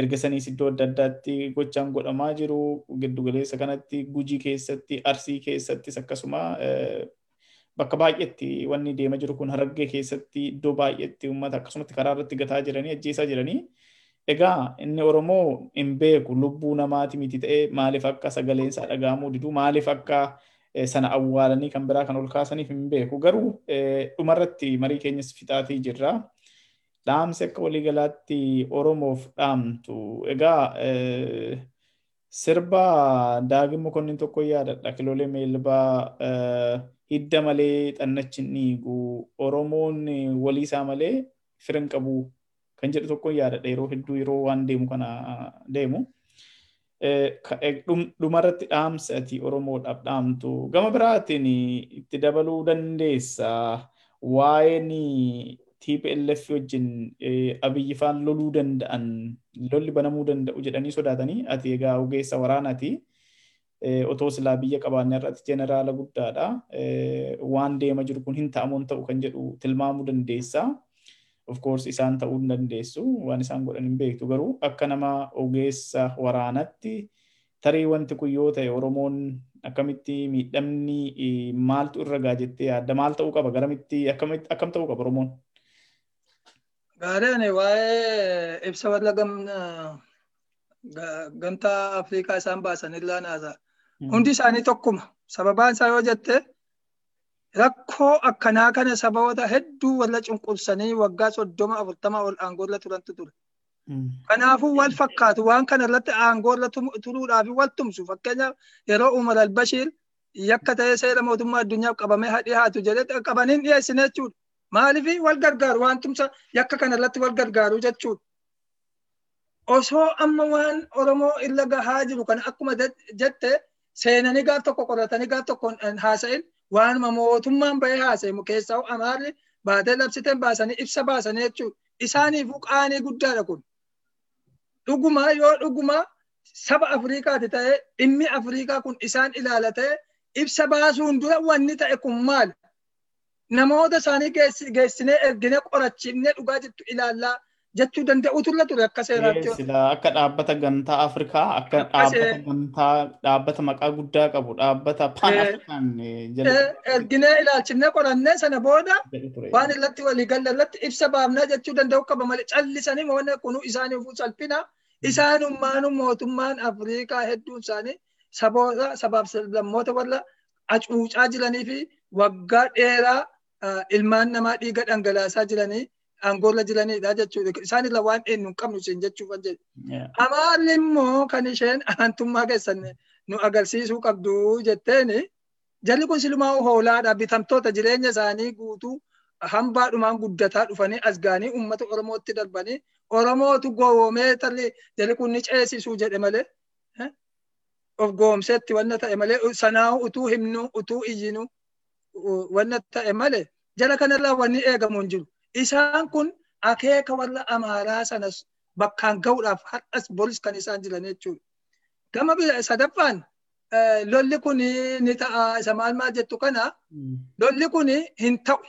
erga saniis iddoo adda addaatti gochaan godhamaa jiru giddugaleessa kanatti gujii keessatti arsii keessattis akkasuma bakka baay'eetti wanni deema jiru kun harargee keessatti iddoo baay'eetti uummata akkasumatti karaa irratti gataa jiranii ajjeesaa jiranii. Egaa inni Oromoo hin beeku lubbuu namaati miti ta'ee maaliif akka sagaleensaa dhaga'amuu didu maaliif akka sana awwaalanii kan biraa kan ol kaasaniif hin beeku. Garuu dhumarratti marii keenyas fixaatii jirra. Dhaamsi akka waliigalaatti Oromoof dhaamtu. Egaa sirba daagin mokonnin tokko yaadadha. Kiloolee meelbaa hidda malee xannachi hin dhiigu. Oromoon walii isaa malee firin qabu kan jedhu tokko yaadadha. Yeroo hedduu yeroo waan deemu kana deemu. dhumarratti dhaamsa ati Oromoodhaaf dhaamtu. Gama biraatiin itti dabaluu dandeessa. Waa'een TPLF wajjin abiyyi faan loluu danda'an lolli banamuu danda'u jedhanii sodaatanii ati egaa ogeessa waraanaati. Otoo silaa biyya qabaanne irratti jeneraala guddaadha. Waan deema jiru kun hin ta'amuun ta'u kan jedhu tilmaamuu dandeessa. of course isaan ta'uu hin dandeessu waan isaan godhan hin beektu garuu akka nama ogeessa waraanatti tarii wanti kun yoo ta'e Oromoon akkamitti miidhamni maaltu irra gaa jettee yaadda maal ta'uu qaba garamitti akkam ta'uu qaba Oromoon? Gaariin waa'ee ibsa warra gamtaa Afrikaa isaan baasan irraa naasa. Hundi isaanii tokkuma. Sababaan isaa yoo jette rakkoo akkanaa kana sababoota hedduu warra cunqursanii waggaa soddoma afurtama ol aangoorra turantu ture. Kanaafuu wal fakkaatu waan kana irratti aangoorra turuudhaaf wal tumsu fakkeenyaaf yeroo Umar al-Bashir yakka ta'ee seera mootummaa addunyaaf qabamee dhiyaatu jedhee qabaniin dhiyeessine jechuudha. Maaliif wal gargaaru waan tumsa yakka kana irratti wal gargaaru jechuudha. Osoo amma waan Oromoo irra gahaa jiru kana akkuma jette seenanii gaaf tokko qoratanii gaaf tokko haasa'in waanuma mootummaan bahee haasa'e keessaa amaarri baatee labsiteen baasanii ibsa baasanii jechuudha. Isaaniifuu qaanii guddaadha kun. Dhuguma yoo dhuguma saba Afrikaati ta'ee dhimmi Afrikaa kun isaan ilaalatee ibsa baasuun dura wanni ta'e kun maali? Namoota isaanii geessinee erginee qorachiifnee dhugaa jettu ilaallaa jechuu danda'utu irra ture akka seeraatti. Akka dhaabbata gamtaa Afrikaa akka dhaabbata gamtaa dhaabbata maqaa guddaa qabu dhaabbata pan Afrikaan erginee ilaalchifnee qorannee sana booda waan irratti walii galle irratti ibsa baafnaa jechuu danda'u qaba malee callisanii waan kunu isaaniifuu salphina isaanummaanu mootummaan Afrikaa hedduun isaanii saboota sabaaf lammoota warra acuucaa jiranii fi waggaa dheeraa ilmaan namaa dhiiga dhangalaasaa jiranii aangoorra jiranidha jechuudha. Isaan irra waan eenyu hin qabnu isin jechuuf jedhu. Amaarri immoo kan isheen aantummaa keessan nu agarsiisuu qabdu jetteeni jalli kun silumaa hoolaadha bitamtoota jireenya isaanii guutuu hambaadhumaan guddataa dhufanii as ga'anii uummata Oromootti darbanii Oromootu gowwoomee talli jalli kun ni ceesisuu jedhe malee of goomseetti wanna ta'e malee sanaa utuu himnu utuu iyyinu wanna ta'e malee jala kanarraa wanni eegamu hin jiru. Isaan kun akeeka warra amaaraa sanas bakkaan ga'uudhaaf har'as boris kan isaan jiran jechuudha. Gama sadaffaan lolli kun ni ta'a isa maal maal jettu kana lolli kun hin ta'u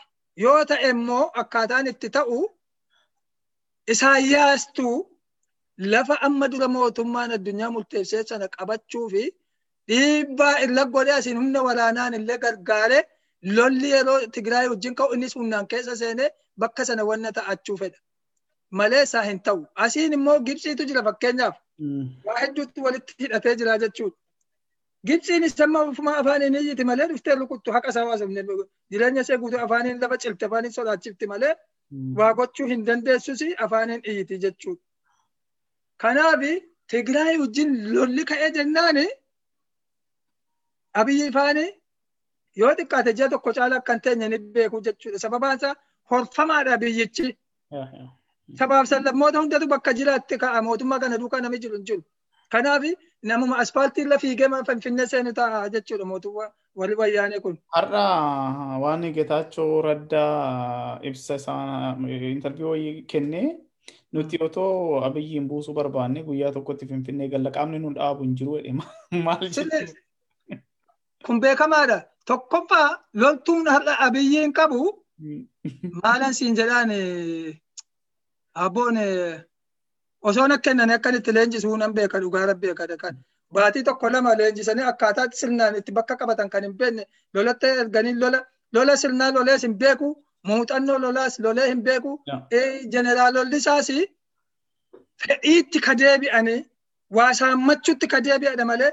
yoo ta'e immoo akkaataan itti ta'u isaayyaastuu lafa amma dura mootummaan addunyaa murteessee sana qabachuu fi dhiibbaa irra godhee asiin humna waraanaan illee gargaare lolli yeroo Tigraay wajjin ka'u innis humnaan keessa seenee bakka sana wanna ta'achuu fedha. Malee isaa hin ta'u. Asiin immoo Gibsiitu jira fakkeenyaaf. Waa hedduutti walitti hidhatee jira jechuudha. Gibsiin amma ofuma afaaniin iyyiti malee dhuftee rukuttu haqa isaa waasifne jireenya ishee guutuu afaaniin lafa cilte afaaniin sodaachifti malee waa gochuu hin dandeessus afaaniin iyyiti jechuudha. Kanaaf Tigraay wajjin lolli ka'ee jennaani abiyyi ifaanii yoo xiqqaate ji'a tokko caala akka hin teenye ni beeku jechuudha. Sababaan isaa horfamaadha biyyichi. Sabaaf sablammoota hundatu bakka jiraatti ka'a mootummaa kana duukaa nami jiru hin jiru. Kanaaf namuma aspaaltii irra fiigee finfinnee seenu ta'a jechuudha mootummaa warri wayyaanee kun. Har'a waan Getaachoo Raddaa ibsa isaa intarviiyuu kennee nuti otoo abiyyiin buusuu barbaanne guyyaa tokkotti finfinnee galla qaamni nu dhaabu hin jiru jedhe maal jechuudha. Kun beekamaadha. Tokkoffaa loltuun har'a abiyyiin qabu maalan siin jedhaan abboon osoo na kennan akkan itti leenjisuu nan beeka dhugaa rabbi beeka kan. Baatii tokko lama leenjisanii akkaataatti sirnaan itti bakka qabatan kan hin beekne lolatti erganii lola sirnaa lolees hin beeku muuxannoo lolaas lolee hin beeku. Jeneraalolli isaas fedhiitti ka deebi'anii waa saammachuutti ka deebi'adha malee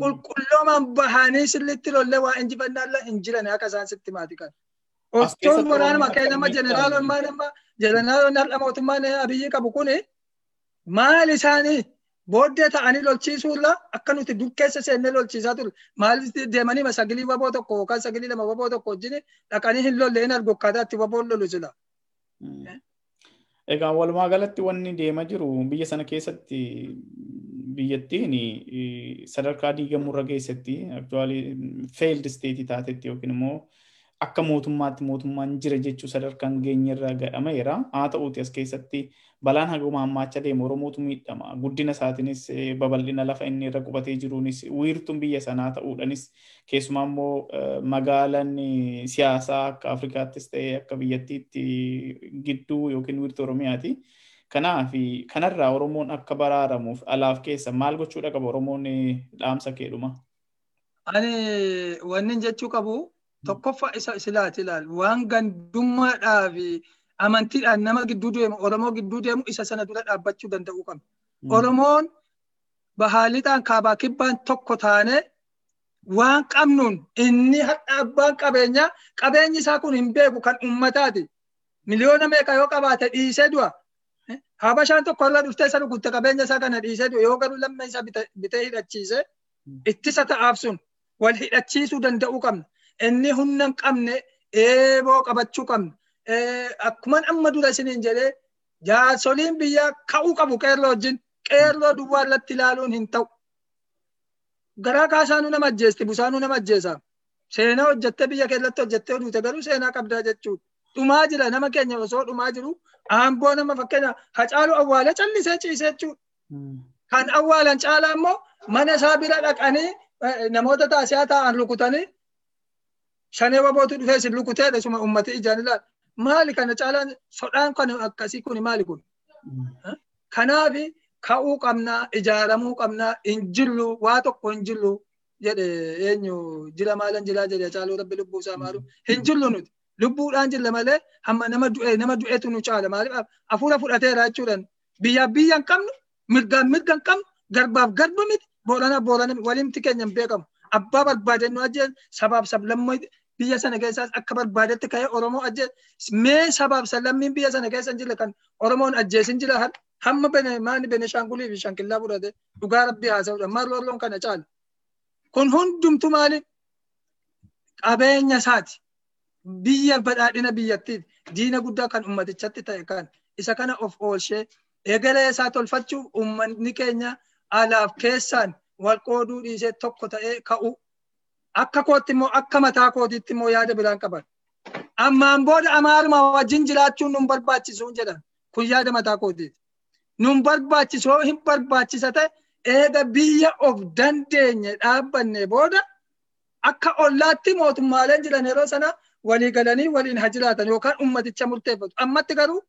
qulqulloomaan bahanii sirriitti lollee waa injifannaallee hin jiran akka isaan sitti maati kan. Ostoon waraanuma kee nama jeneraalonni nama jeneraalonni har'a mootummaan abiyyi qabu kuni maal isaanii booddee ta'anii lolchiisuurra akka nuti dur keessa seennee lolchiisaa turre maaliif deemanii sagilii waboo tokko yookaan sagilii lama waboo tokko wajjin dhaqanii hin lolle hin argu akkaataa itti waboon lolu sila. Egaa walumaa galatti wanni deemaa jiru biyya sana keessatti biyyattiin sadarkaa diigamurra geessatti aktuaalii failed state taatetti yookiin immoo akka mootummaatti mootummaan jira jechuu sadarkaan geenyerra ga'ameera. Haa ta'uuti as keessatti balaan haguma hammaachaa deemu Oromootu miidhama. Guddina isaatiinis babal'ina lafa inni irra qubatee jiruunis wiirtuun biyya sanaa ta'uudhanis keessumaa immoo magaalaan siyaasaa akka Afrikaattis ta'ee akka biyyattiitti gidduu yookiin wiirtuu Oromiyaati. Kanaaf kanarraa Oromoon akka baraaramuuf alaaf keessa maal gochuudha qaba Oromoon dhaamsa keedhuma? Ani wanni jechuu qabu tokkoffaa isa silaati ilaal waan gandummaadhaa fi amantiidhaan nama gidduu deemu Oromoo gidduu deemu isa sana dura dhaabbachuu danda'uu qabna. Oromoon bahaaliidhaan kaabaa kibbaan tokko taane waan qabnuun inni abbaan qabeenyaa qabeenyi isaa kun hin beeku kan ummataati. Miliyoona meeqa yoo qabaate dhiisee du'a. Habashaan tokko irra dhuftee isa dhugutte qabeenya isaa kana dhiisee du'a yoo garuu lammii isaa bitee hidhachiise ittisa ta'aaf sun wal hidhachiisuu danda'uu qabna. Inni humna hin qabne eeboo qabachuu qabna. Akkuma amma dura isiniin jedhee jaarsoliin biyyaa ka'uu qabu qeerroo wajjin qeerroo duwwaa irratti ilaaluun hin ta'u. Garaa kaasaanuu nama ajjeesti busaanuu nama ajjeesa. Seenaa hojjettee biyya keessatti hojjettee duute garuu seenaa qabdaa jechuudha. Dhumaa jira nama keenya osoo dhumaa jiru aamboo nama fakkeenya hacaaluu awwaalee callisee ciisee jechuudha. Kan awwaalan caalaa immoo mana isaa bira dhaqanii namoota taasisaa taa'an rukutanii shanee wabootu dhufee isin rukuteedha suma ummati ijaan ilaala. Maali kana caalaan sodaan kan akkasii kun maali kun? Kanaafi ka'uu qabnaa ijaaramuu qabnaa hin jirru waa tokko hin jirru jedhe eenyu? Jira maalan jira jedhe caaluu rabbi lubbuu isaa maalu? Hin jirru nuti. lubbuudhaan jilla malee hamma nama du'e nama du'etu nu caala. Maaliif hafuura fudhateera jechuudhaan. Biyyaaf biyya hin qabnu mirgaan mirga hin qabnu garbaaf garba miti boolanaaf boolana walimti keenya hin beekamu. Abbaa barbaade nu ajjee sabaaf sablammii biyya sana keessaas akka barbaadetti ka'ee Oromoo ajjee mee sabaaf sablammiin biyya sana keessa jirre kan Oromoon ajjeesin jira hamma bene maani Beneshaangulii fi Shankillaa fudhate? Dhugaa rabbii haasa'uudha maal warroon kana caala kun hundumtu maaliif qabeenya isaati. biyya badhaadhina biyyattiif diina guddaa kan ummatichatti ta'e kan isa kana of oolchee egeree isaa tolfachuuf ummanni keenya alaaf keessaan wal qooduu dhiisee tokko ta'ee ka'u akka kootti immoo akka mataa kootiitti immoo yaada biraan qaban. Ammaan booda amaaruma wajjin jiraachuun nun barbaachisu jedhan kun yaada mataa kootiiti. Nun barbaachisoo hin barbaachisa ta'e eega biyya of dandeenye dhaabbanne booda akka ollaatti mootummaaleen jiran yeroo sana walii galanii waliin haa jiraatan yookaan ummaticha murteeffatu. Ammatti garuu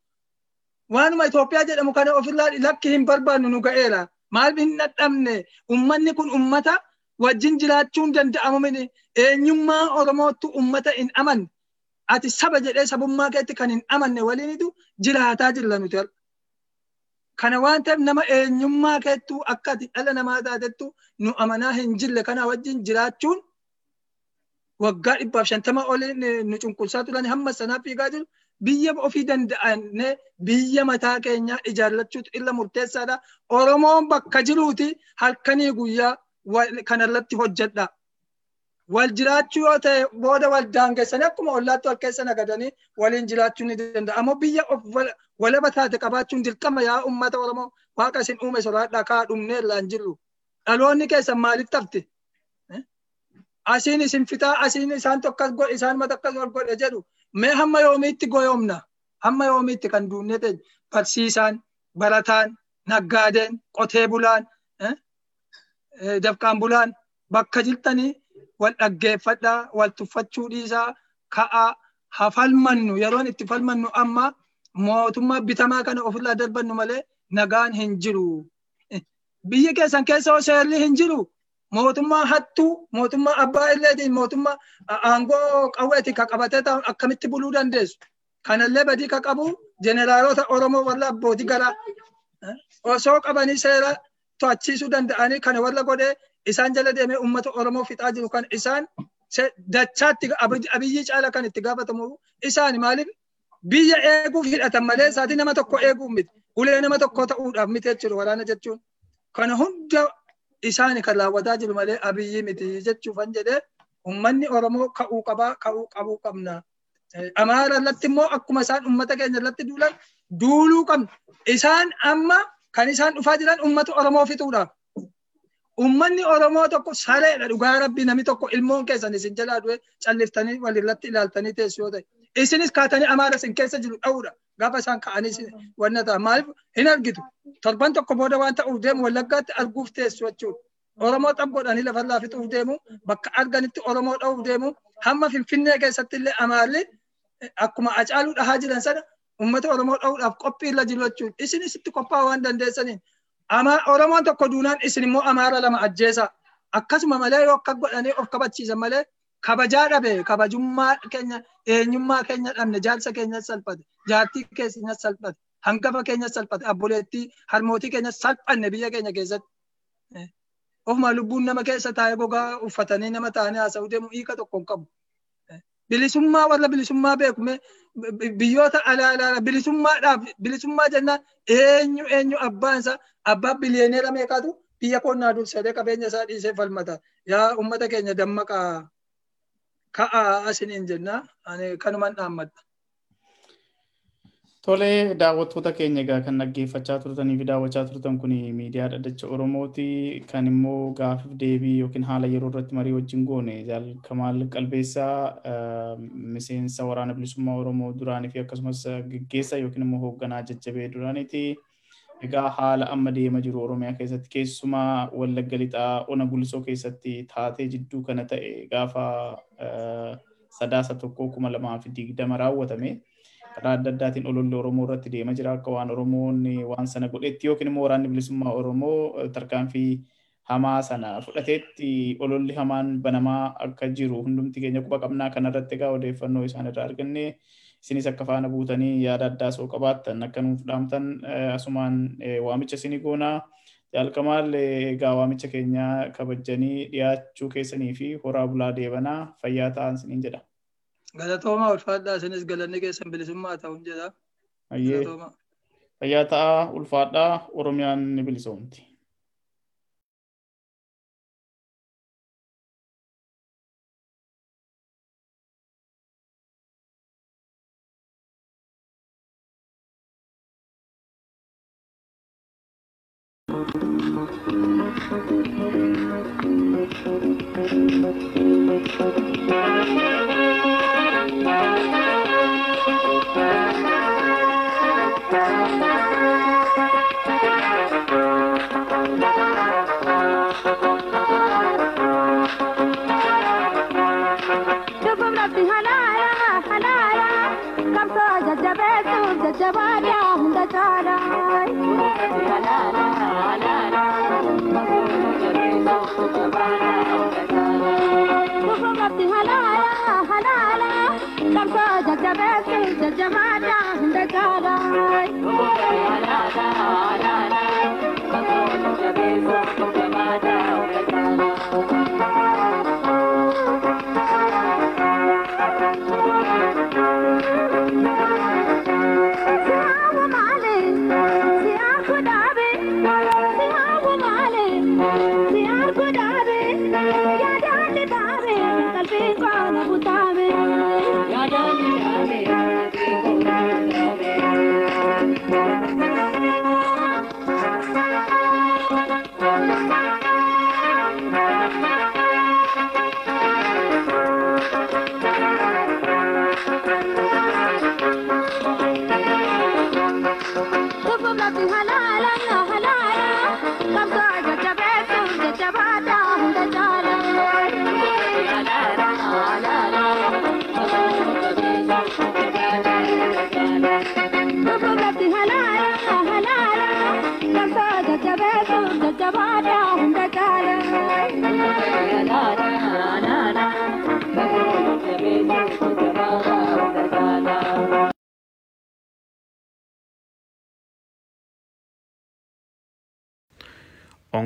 waanuma Itoophiyaa jedhamu kana ofirraa lakki hin barbaannu nu ga'eera. Maal hin dadhabne ummanni kun ummata wajjin jiraachuun danda'amu mini eenyummaa Oromootu ummata hin amanne. Ati saba jedhee sabummaa keetti kan hin amanne waliinitu jiraataa jirra nuti. Kana waan ta'eef nama eenyummaa keettuu akka ati dhala namaa taatettu nu amanaa hin jirre kana wajjin jiraachuun waggaa dhibbaaf shantama olii nu cunqursaa turan hamma sanaa fiigaa jiru biyya ofii danda'anne biyya mataa keenyaa ijaarrachuutu irra murteessaadha. Oromoon bakka jiruuti halkanii guyyaa kanarratti hojjedha. Wal jiraachuu yoo ta'e booda wal daangessanii akkuma ollaatti wal keessa nagadanii waliin jiraachuu ni danda'a. Ammoo biyya of walaba taate qabaachuun dirqama yaa uummata Oromoo waaqa isin uume soraadhaa kaa dhumnee irraa hin jirru. Dhaloonni keessan maaliif tafte? asiin isin fitaa asiin isaan tokkas godhe isaan mata akkas wal godhe jedhu mee hamma yoomiitti goyoomna hamma yoomiitti kan duunnee ta'e barsiisaan barataan naggaadeen qotee bulaan dafqaan bulaan bakka jirtanii wal dhaggeeffadhaa wal tuffachuu dhiisaa ka'aa haa falmannu yeroon itti falmannu amma mootummaa bitamaa kana ofirraa darbannu malee nagaan hin jiru. Biyya keessan keessa seerri hin jiru. mootummaa hattuu mootummaa abbaa illeetiin mootummaa aangoo qawweeti ka qabatee ta'an akkamitti buluu dandeessu. Kanallee badii ka qabu jeneraalota Oromoo warra abbootii garaa osoo qabanii seera to'achiisuu danda'anii kana warra godhee isaan jala deemee uummata Oromoo fixaa jiru kan isaan dachaatti abiyyi caala kan itti gaafatamu isaan maaliif biyya eeguuf hidhatan malee isaatii nama tokko eeguuf miti ulee nama tokko ta'uudhaaf miti jechuudha waraana jechuun. Kana hunda isaan kan raawwataa jiru malee abiyyi miti jechuufan jedhee ummanni Oromoo ka'uu qabaa ka'uu qabuu qabna. Amaara irratti immoo akkuma isaan ummata keenya irratti duulan duuluu qabna. Isaan amma kan isaan dhufaa jiran ummata Oromoo fixuudhaaf. Ummanni Oromoo tokko sareedha dhugaa rabbii namni tokko ilmoon keessan isin jalaa du'e calliftanii walirratti ilaaltanii teessu yoo ta'e. Isinis kaatanii amaara isin keessa jiru dha'uudha. Gaafa isaan ka'anii wanna ta'a. Maaliif hin argitu. Torban tokko booda waan ta'uuf deemu wallaggaatti arguuf teessu jechuudha. Oromoo xab godhanii lafarraa fixuuf deemu bakka arganitti Oromoo dha'uuf deemu hamma Finfinnee keessatti illee amaarri akkuma acaaluu dhahaa jiran sana uummata Oromoo dha'uudhaaf qophii irra jiru jechuudha. Isinis itti qophaa'uu waan dandeessaniin Oromoon tokko duunaan isin immoo Amaara lama ajjeesa. Akkasuma malee yoo akka godhanii of kabachiisan malee kabajaa dhabe kabajummaa keenya eenyummaa keenya dhabne jaarsa keenya salphate jaartii keenya salphate hangafa keenya salphate abboleettii harmootii keenya salphanne biyya keenya keessatti. Ofuma lubbuun nama keessa taa'ee gogaa uffatanii nama taa'anii haasa'uu deemu hiika tokko hin qabu. Bilisummaa warra bilisummaa beekume biyyoota alaa alaa bilisummaadhaaf bilisummaa jennaan eenyu eenyu abbaan isaa abbaa biliyeeneera meeqaatu biyya qonnaa dursadee qabeenya isaa dhiisee falmata. Yaa uummata keenya dammaqaa ka'aa asiniin jenna kanumaan dhaammadha. Tolee daawwattoota keenya egaa kan dhaggeeffachaa turtanii fi daawwachaa turtan kun miidiyaa dhaddacha Oromooti kan immoo gaafiif deebii yookiin haala yeroo irratti marii wajjin goone Kamaal Qalbeessaa miseensa waraana bilisummaa Oromoo duraanii fi akkasumas gaggeessaa yookiin immoo hoogganaa jajjabee duraaniiti. Egaa haala amma deema jiru Oromiyaa keessatti keessumaa Wallagga Lixaa Ona Gulisoo keessatti taatee jidduu kana ta'e gaafa sadaasa tokkoo kuma lamaa fi digdama raawwatame. Karaa adda addaatiin ololli Oromoo irratti deema jira. Akka waan Oromoon waan sana godhetti yookiin immoo waraanni bilisummaa Oromoo tarkaanfii hamaa sana fudhateetti ololli hamaan banamaa akka jiru hundumti keenya quba qabnaa kanarratti egaa odeeffannoo isaan irraa arganne. Isinis akka faana buutanii yaada addaa soo qabaattan akka nuuf dhaamtan asumaan waamicha isinii goonaa jalqamaal egaa waamicha keenya kabajanii dhiyaachuu keessanii fi horaa bulaa deebanaa fayyaa ta'an isiniin jedha. Galatoomaa ulfaadhaa isinis galanni keessan bilisummaa ta'uun jedha. Fayyaa ta'aa ulfaadhaa Oromiyaan ni bilisoomti.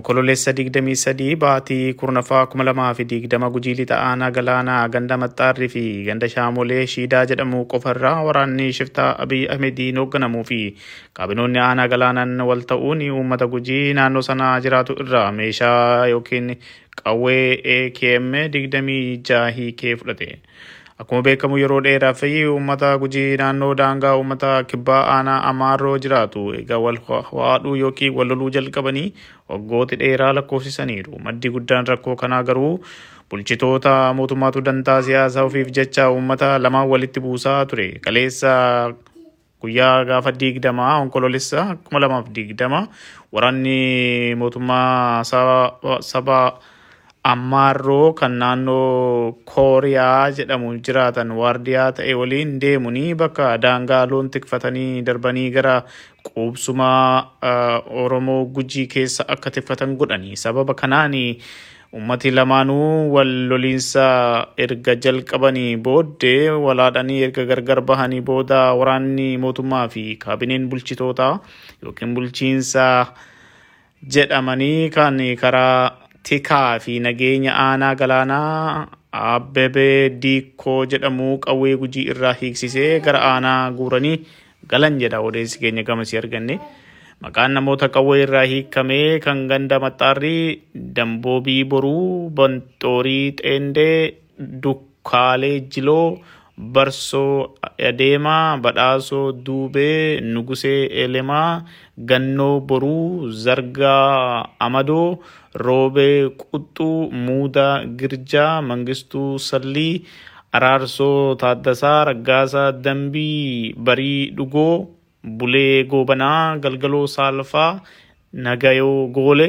Onkololeessa 23 baatii kurnaffaa 2020 gujii lixa aanaa galaanaa ganda maxxaarrii fi ganda shaamolee shiidaa jedhamu qofarraa waraanni shiftaa abiy ahmediin hoogganamuu fi kaabinoonni aanaa galaanaan wal ta'uun uummata gujii naannoo sanaa jiraatu irraa meeshaa yookiin qawwee AKM 26 hiikee fudhate. Akkuma beekamu yeroo dheeraa fi uummata gujii naannoo daangaa uummata kibbaa aanaa amaaroo jiraatu egaa wal waadhuu yookiin wal loluu jalqabanii waggooti dheeraa lakkoofsisaniiru. Maddi guddaan rakkoo kanaa garuu bulchitoota mootummaatu dantaa siyaasaa ofiif jecha uummata lamaan walitti buusaa ture. Kaleessa guyyaa gaafa digdamaa onkoloolessa kuma lamaaf digdama waraanni mootummaa saba ammaarroo kan naannoo kooriyaa jedhamu jiraatan waardiyaa ta'e waliin deemanii bakka daangaa loon tikfatanii darbanii gara quubsuma oromoo gujii keessa akka tikfatan godhanii sababa kanaan ummati lamaanuu wal loliinsa erga jalqabanii booddee walaadhanii erga gargar bahanii booda waraanni mootummaa fi kaabineen bulchitootaa yookiin bulchiinsa jedhamanii kan karaa tikaa fi nageenya aanaa galaanaa Abbebee Diikoo jedhamu qawwee gujii irraa hiiksisee gara aanaa guuranii galan jedha odeessi keenya gamasii arganne. Maqaan namoota qawwee irraa hiikamee kan ganda maxxaarrii damboobii boruu banxoorii xeendee dukkaalee jiloo barsoo adeemaa badhaasoo duubee nugusee elemaa gannoo boruu zargaa amadoo roobee quxxuu muudaa girjaa mangistuu sallii araarsoo taaddasaa raggaasaa dambii barii dhugoo bulee goobanaa galgaloo saalfaa nagayoo goole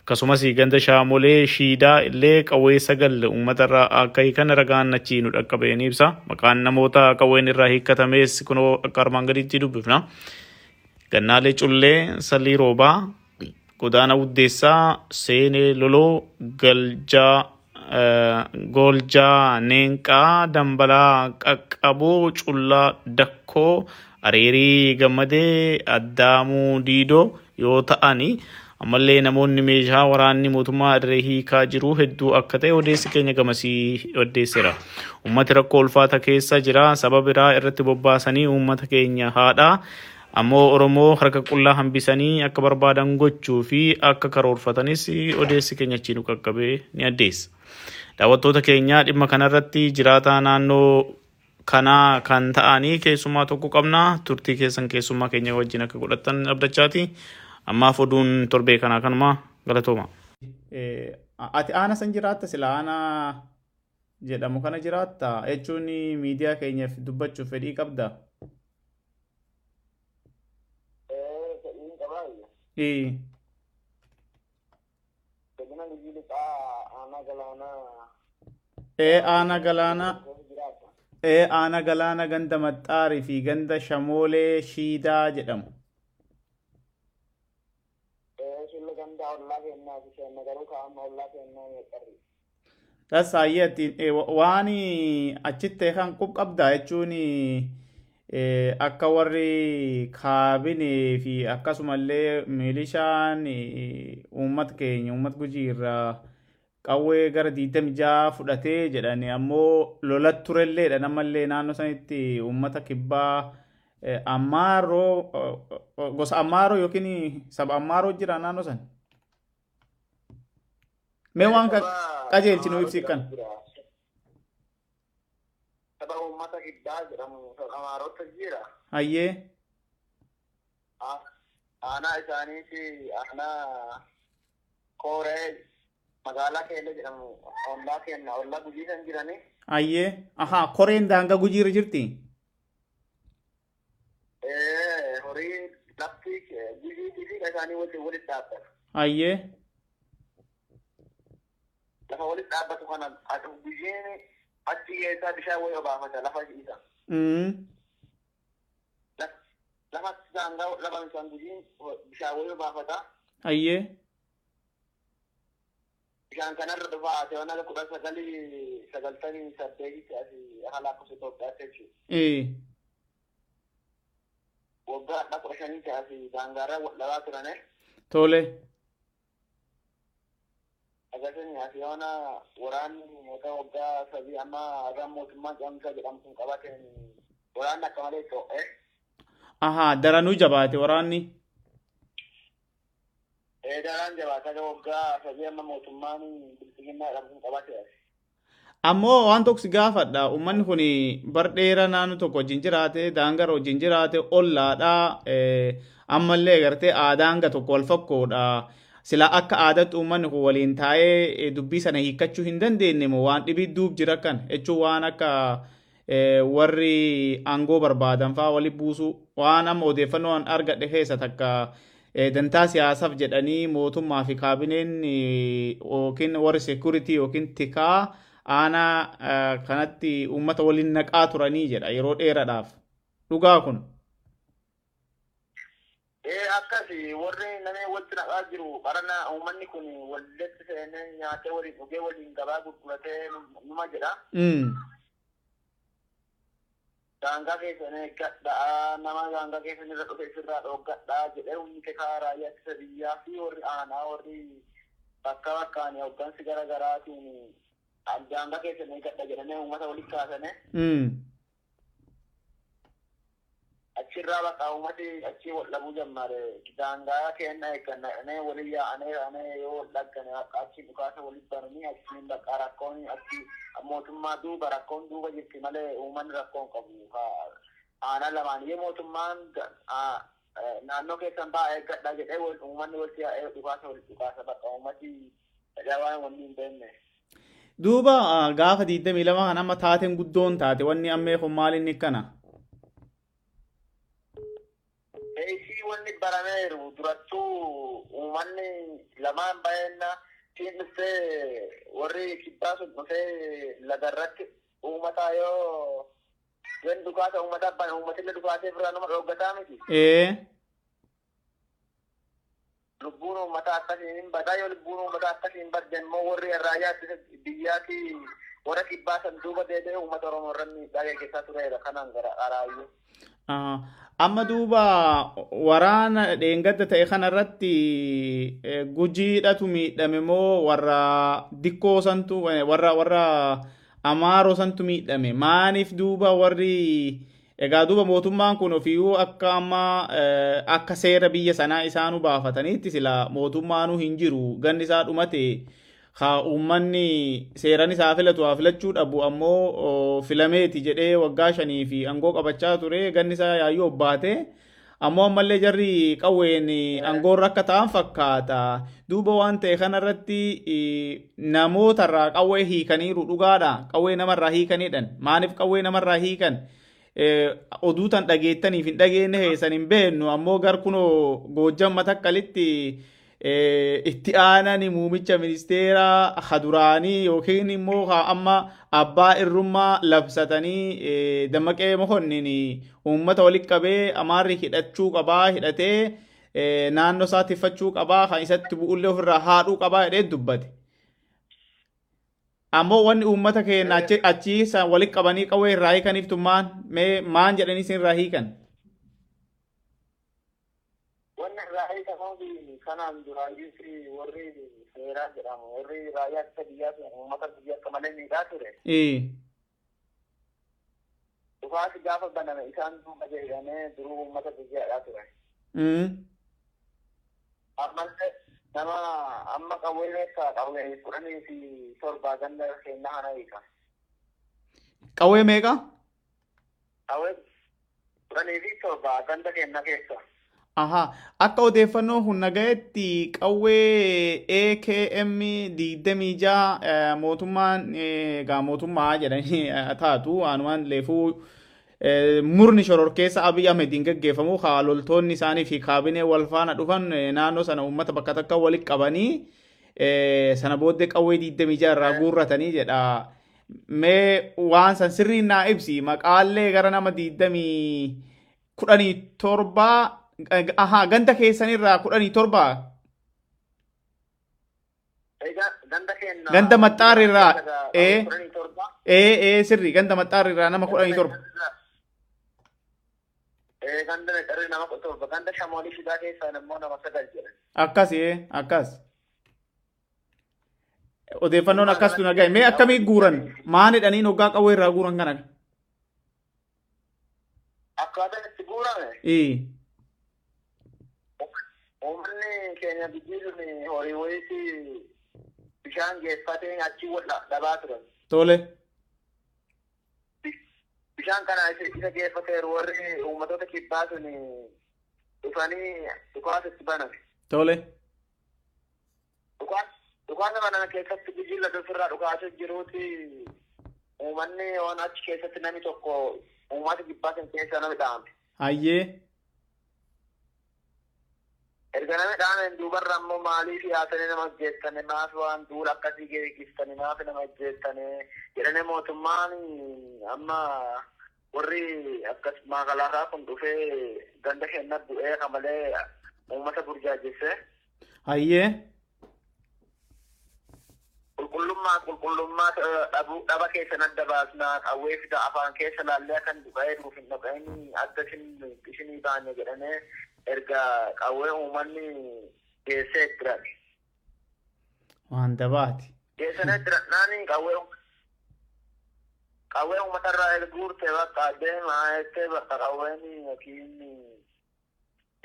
akkasumas ganda shaamolee shiidaa illee qawwee sagal uummatarraa akka hiikan ragaan achii nu dhaqqabeen ibsa maqaan namoota qawween irraa hiikkatamees kunoo akka armaan gaditti dubbifna gannaalee cullee sallii roobaa godaana uddeessaa seenee loloo galjaa goljaa neenqaa dambalaa qaqqaboo cullaa dakkoo areerii gammadee addaamuu diidoo yoo ta'ani ammallee namoonni meeshaa waraanni mootummaa irree hiikaa jiru hedduu akka ta'e odeessi keenya gamasii odeesseera. Uummati rakkoo ulfaata keessa jira sababa biraa irratti bobbaasanii uummata keenya haadha. Ammoo Oromoo harka qullaa hambisanii akka barbaadan gochuu fi akka karoorfatanis odeessi keenya achiin qaqqabee ni addeessa. Daawwattoota keenya dhimma kanarratti jiraataa naannoo kanaa kan ta'anii keessummaa tokko qabna. Turtii keessan keessummaa keenya wajjin akka godhattan abdachaati. Ammaaf oduun torbee kanaa kanuma galatooma. Ati aana san jiraatta sila aana jedhamu kana jiraatta jechuun miidiyaa keenyaaf dubbachuuf fedhii qabda. Ee aana galaana ee aana galaana ganda maxxaarii fi ganda shamoolee shiidaa jedhamu. Tasaayyatti waan achitti kan qub qabda jechuun akka warri kaabinee fi akkasumallee milishaan uummata keenya uummata gujii irraa qawwee gara diidami jaha fudhatee jedhani ammoo lolat turelleedha namallee naannoo sanitti uummata kibbaa ammaaroo gosa ammaaroo yookiin saba ammaaroo jira naannoo san. Mee waan qajeelchi nu ibsi kan. Saba uummata kibbaa jedhamu amaarota jira. Hayyee. Aanaa isaaniiti aanaa kooree magaalaa keella jedhamu ollaa kenna ollaa gujii kan jirani. Hayyee. Ahaa koreen daangaa gujiirra jirti. Horii lafti gujiitii fi isaanii waliin walitti dhaabbata. Hayyee. lafa walitti dhaabbatu kana gujiin achi keessaa bishaan wayii obaafata lafa isa. Lafa daangaa lafa isaan gujiin bishaan wayii obaafata. Hayyee. Bishaan kanarra dhufa ate waan akka kudha sagalii sagaltamii saddeetitti asii akka lakkoofsa Itoophiyaatti jechuudha. Waggaa kudha shaniitti asii daangaarra labaa turane. Tole. Agarsiisni asii yoona waraanni moota waggaa sadii amma hagaan mootummaan caamsaa jedhamu kun qabateen waraanni akka malee to'e. Ahaa daranuu jabaate waraanni. Ee daraan jabaate aga waggaa sadii amma mootummaan bilbilinaa jedhamu kun qabate. Ammoo waan tokko si gaafadha uummanni kun bar dheeraa naannoo tokko wajjin jiraate daangaa wajjin jiraate ollaadha ammallee agartee aadaanga tokko wal fakkoodha. Sila akka aadaatti uummanni kun waliin taa'ee dubbii sana hiikkachuu hin dandeenye moo waan dhibii duub jira kan jechuun waan akka warri aangoo barbaadan fa'aa wali buusuu waan amma odeeffannoo argadhe keessa takka dantaa siyaasaaf jedhanii mootummaa fi kaabineen yookiin warri seekuritii yookiin tikaa aanaa kanatti uummata waliin naqaa turanii jedha yeroo dheeraadhaaf. Dhugaa kun. Ee akkasi warri namni walitti naqaa jiru qarana uummanni kun walitti seenee nyaatee waliin dhugee waliin gabaa gurguratee numa jedha. Daangaa keessan eeggadhaa nama daangaa keessan irra dhufe sirraa dhooggadhaa jedhee humni kekaa raayyaa ittisa biyyaa fi warri aanaa warri bakka bakkaan hooggansi gara garaatiin daangaa keessan eeggadha jedhanii uummata walitti kaasane. Achirraa bakka uummati achii wal dhabuu jammare. Daangaa kenna eegganna jedhanii walii yaa'anii yaa'anii yoo wal dhaggane akka achi dhukaasa walitti bananii achiin bakka rakkoon achi mootummaa duuba rakkoon duuba jirti malee uummanni rakkoon qabu aanaa lamaan yoo mootummaan naannoo keessan ba'aa eeggadha jedhee uummanni walitti yaa'ee dhukaasa walitti dhukaasa bakka uummati waan wanni hin beekne. Duuba gaafa 22 kan amma taateen guddoon taate wanni ammee kun maal wanni barameeru durattuu uummanni lamaan baay'ina siin dhuftee warri kibbaa sun dhufee lagarratti uummataa yoo yoon dhukaasa uummataa bane uummatillee dhukaasee biraa nama dhooggataa miti. Lubbuun uummataa akkasiin hin badaa yoo lubbuun uummataa akkasiin badde immoo warri raayyaa ittisa biyyaati warra kibbaa san duuba deebi'ee uummata Oromoo irra miidhaa gaggeessaa tureera kanaan gara araayyuu. Amma duuba waraana dheengadda ta'e kanarratti gujiidhatu miidhame moo warra dikkoo santu warra warra amaaroo santu miidhame? Maaniif duuba warri egaa duuba mootummaan kun ofiyyuu akka amma akka seera biyya sanaa isaanu baafataniitti sila mootummaanuu hin jiru. Ganni isaa dhumate haa uummanni seeran isaa filatu haa filachuu dhabu ammoo filameeti jedhee waggaa shanii fi aangoo qabachaa ture ganni isaa yaayyoo obbaate ammoo ammallee jarri qawween aangoorra akka ta'an fakkaata. Duuba waan ta'e kanarratti namootarraa qawwee hiikaniiru dhugaadha. Qawwee namarraa hiikanidhan maaniif qawwee namarraa hiikan? Oduu tan dhageettaniif hin dhageenye heessan hin beennu ammoo gar kunoo goojjamma takkalitti itti aanani muumicha ministeera haduraanii yookiin immoo amma abbaa irrummaa labsatanii dammaqee mokonnin uummata walitti qabee amaarri hidhachuu qabaa hidhatee naannoo isaa tiffachuu qabaa kan isatti bu'ullee ofirraa haadhuu qabaa jedhee dubbate. Ammoo wanni uummata keenya achi walitti qabanii qawwee irraa hiikaniiftu maan maan jedhanii isin irraa hiikan. Wanni irraa hiikamu kanaan duraayyuuti warri seeraa jedhamu warri raayyaa ittisa biyyaa uummata biyya akka malee miidhaa ture. Dhufaasi gaafa baname isaan duuba jedhamee duruu uummata biyyaadhaa ture. Ammallee nama amma qawwee qawwee kudhanii fi torbaa ganda keenya kana hiika. Qawwee meeqa? Qawwee kudhanii fi torbaa ganda keenya keessa. Ahaa. Akka odeeffannoo hunna gahetti qawwee AKM 26 eh, mootummaan eh, egaa mootummaa jedhanii eh, taatu anumaan leefuu murni shororkeessa Abiy Ahmediin gaggeeffamu haaloltoonni isaanii fi kaabinee wal faana dhufan naannoo sana uummata bakka takka walit qabanii sana booddee qawwee 26 irraa guurratanii jedha. Mee waan san sirriin naa ibsi maqaallee gara nama 20 17 ahaa ganda keessanirraa kudhanii torba ganda uh, maxxaarirraa ee eh? uh, ee eh, eh, sirri ganda maxxaarirraa nama kudhanii torba ganda maxxaarirraa nama kudha torba ganda shamoolii fidaa keessaan immoo nama sagal jedhe akkas ee akkas. Odeeffannoon akkas tun argaa mee akkamii guuran. maan hidhaniin hoggaa qawwee irraa guuran kana akkaataan itti guurame Uummanni keenya biyyiin horii wayiiti bishaan geeffatee achi wal dhabaa turan. Tole. Bishaan kana isa geeffateeru warri uummatoota kibbaa sun dhufanii dhukaasa itti banan. Tole. Dhukaasa banan keessatti biyyiin lafa ofirraa dhukaasa jiruuti uummanni waan achi keessatti namni tokko uummata kibbaa sun keessa nama dha'ame. Hayyee. Erga nama dhaameen duubarra ammoo maaliif yaatanii nama ajjeettane maaf waan duula akkasii geegistane maaf nama ajjeettane jedhanii mootummaan amma warri akkas maakalaakaa kun dhufee ganda kenna bu'ee ka malee uummata burjaajesse Hayyee. qulqullummaa qulqullummaa dhabuu dhaba keessa adda baasnaa qawwee fida afaan keessa laallee kan dhuga'ee dhuuf hin dhaga'in adda isinii baane jedhamee erga qawwee uummanni geessee jiran. Waan dabaati. Geessanii jiran qawwee qawwee uummatarraa erguurte bakka deemaa jettee bakka qawween yookiin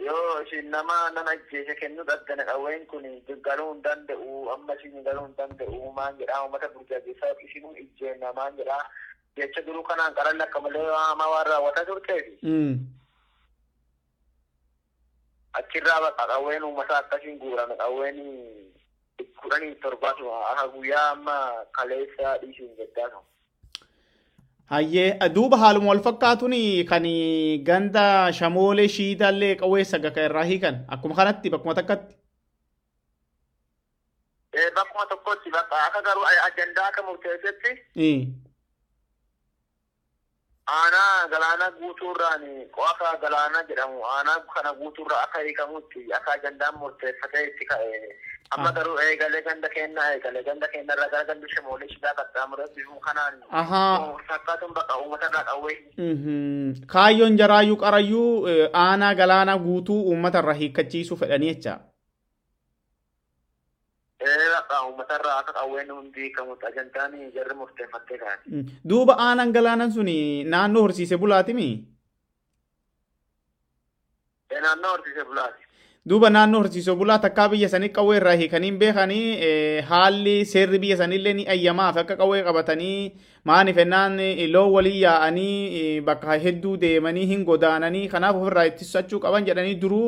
yoo isin nama nama ajjeese kennuu dhaggane qawween kun galuu hin danda'u amma isin galuu hin danda'u maan jedhaa uummata burjaajessaa isinuu ijjeenna maan jedhaa jecha duruu kanaan qaran akka malee hamaa waan raawwataa turteefi achirraa bakka qawween uummata akkasiin guurame qawween kudhanii torbaatu akka guyyaa amma kaleessa dhiisuun jedhaa Hayyee duuba haaluma wal fakkaatuun kan ganda shamoolee shiidaallee qawwee sagaka irraa hiikan akkuma kanatti bakkuma takkatti. Bakkuma tokkotti bakka akka garuu ajandaa akka murteessetti aanaa galaana guutuurraan qofa galaana jedhamu aanaa kana guutuurraa akka hiikamutti akka ajandaan murteeffatee itti ka'e amma garuu eegalee ganda kennaa eegalee ganda kennaa irraa gara ganda shamoolee shidaa qaxxaamuree bifuu kanaan. Fakkaatuun bakka uummatarraa qawwee. Kaayyoon jaraayyuu qarayyuu aanaa galaana guutuu uummatarraa hiikkachiisuu fedhanii jecha. Uummatarraa akka qawween hundi hiikamutti ajandaan jarri murteeffattee kaa'e. Duuba aanaan galaanan sun naannoo horsiise bulaatimi? Naannoo horsiise bulaati. duuba naannoo horsiisee bulaa takkaa biyya sanii qawwee irraa hiikaniin beekanii haalli seerri biyya sanillee ni ayyamaaf akka qawwee qabatanii maaniif ennaan loon walii yaa'anii bakka hedduu deemanii hin godaananii kanaaf ofirraa ittisachuu qaban jedhanii duruu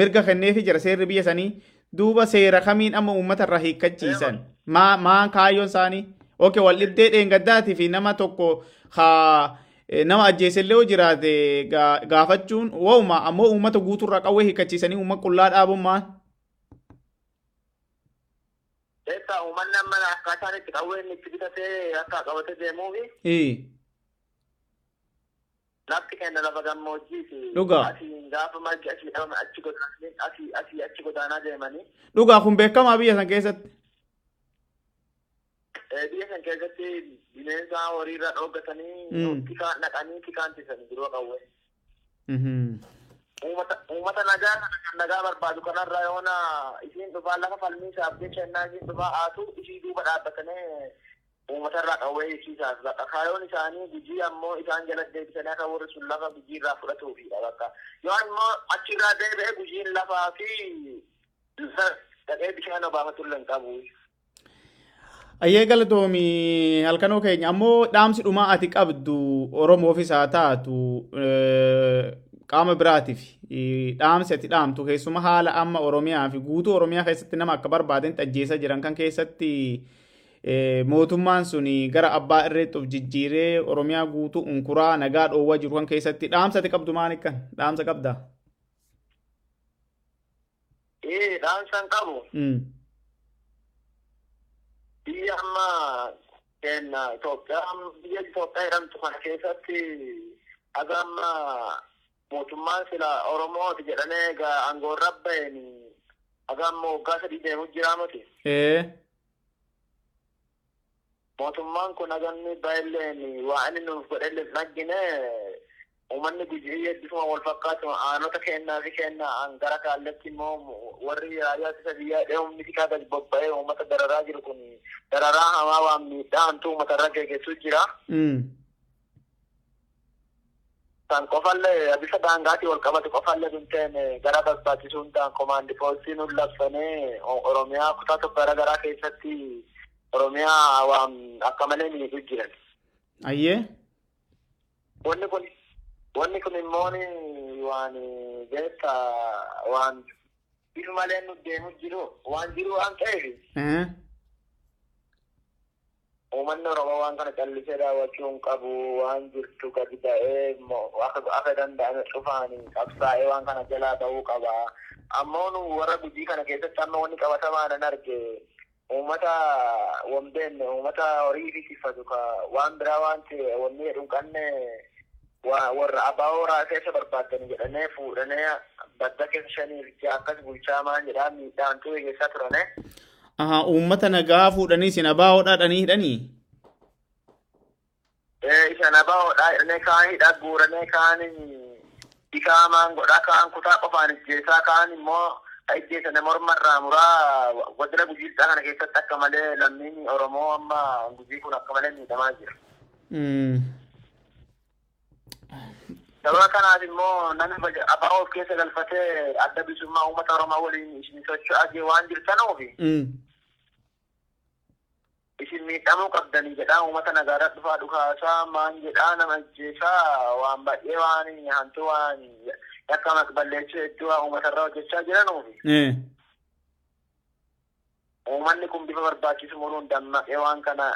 mirga kenneefi jira seerri biyya sanii duuba seera kamiin amma uummata irraa hiikkachiisan maan kaayyoon isaanii oke wal dhibdee dheengaddaatii fi nama tokko haa nama ajjeesellee jiraate gaafachuun wauma ammoo uummata guuturraa qawwee hiikkachiisanii uummata qullaa dhaabummaan. Eessa uummanni amma akkaataan itti qawween itti bitatee akka qabatee deemuufi. Lafti kenna lafa gammoojjiiti. Dhugaa. Asii gaafa margi asii dhabame achi godaananii asii asii achi godaanaa deemanii. Dhugaa kun beekamaa biyya san keessatti. Biyya san keessatti bineensa horiirra dhooggatanii tikaan dhaqanii tikaan tisanii biroo qawwee. Uummata nagaa nagaa barbaadu kanarra yoona isiin dhufaa lafa falmii isaaf jecha innaa isiin dhufaa haatu isii duuba dhaabbatanii uummatarraa qawwee hiisiisaaf bakka kaayoon isaanii gujii ammoo isaan jala deebisanii akka warri sun lafa gujii irraa fudhatuufidha bakka yoo immoo achirraa deebi'ee gujiin lafaa fi dhaqee bishaan obaafatullee hin qabu. Ayyee galatoomi halkanoo keenya ammoo dhaamsi dhumaa ati qabdu Oromoofis haa taatu qaama biraatiif dhaamsi ati dhaamtu keessuma haala amma Oromiyaa fi guutuu Oromiyaa keessatti nama akka barbaaden ajjeesaa jiran kan keessatti mootummaan sun gara abbaa irreetti of jijjiiree Oromiyaa guutuu unkuraa nagaa dhoowwaa jiru kan keessatti dhaamsa ati qabdu maal kan dhaamsa qabdaa? Ee dhaamsa qabu. biyya amma kenna Itoophiyaa biyya Itoophiyaa jedhamtu kana keessatti aga amma mootummaan sila Oromooti jedhanii egaa aangoorra baheen aga amma waggaa sadii deemu jira miti. Mootummaan kun aga inni baay'illeen waa inni nuuf godhellee nagine uummanni gujii heddusuma wal fakkaatu aanota kennaa fi kennaa gara kaalletti immoo warri raayyaa ittisa biyyaa dheehumni xiqqaa gadi bobba'ee uummata dararaa jiru kun dararaa hamaa waan miidhaa hantu uummatarra geggeessuu jira. Kan qofallee bifa daangaatii wal qabatu qofallee dunteen gara barbaachisuun ta'an komaandi poostii nuun labsanee Oromiyaa kutaa tokko gara garaa keessatti Oromiyaa waan akka malee miidhuu jiran. Ayyee. Wanni kun wanni kun immoo waan beekta waan bifa malee nu deemu jiru waan jiru waan ta'eef. Uummanni Oromoo waan kana callisee daawwachuu hin qabu waan jirtu gadi ta'ee akka danda'ame cufaan qabsaa'ee waan kana jalaa ta'uu qaba. ammoo warra gujii kana keessatti amma wanni qabatamaa nan arge uummata wambeen uummata horii fi tiffatu ka waan biraa waan ta'e wanni jedhu qabne warra abaaboo raaseessa barbaadan jedhanii fuudhanii badda keessa shanii akkas bulchaa maan jedhaa miidhaan ture keessaa turane. Aha, uummata nagaa fuudhanii isin abaaboo dhadhanii hidhanii? Isa abaaboo hidhanii kaan hidha guuranii kaan dhikaa maan godhaa kaan kutaa qofaan ijjeessaa kaan immoo ijjeessanii mormarraa muraa godina gujiidhaa kana keessatti akka malee lammiin Oromoo amma gujii kun akka malee miidhamaa jira. Sababa kanaaf immoo namni abaaboo of keessa galfatee adda bilisummaa uummata Oromoo waliin isin socho'aa waan jirtanuufi. Isin miidhamuu qabdanii jedhaa uummata nagaadhaa dhufaa dhukaasaa maan jedhaa nama ajjeesaa waan baay'ee waan hantu waan yakka maqballeessuu hedduu waan uummatarraa hojjechaa jiranuufi. Uummanni kun bifa barbaachisu muruun dammaqee waan kana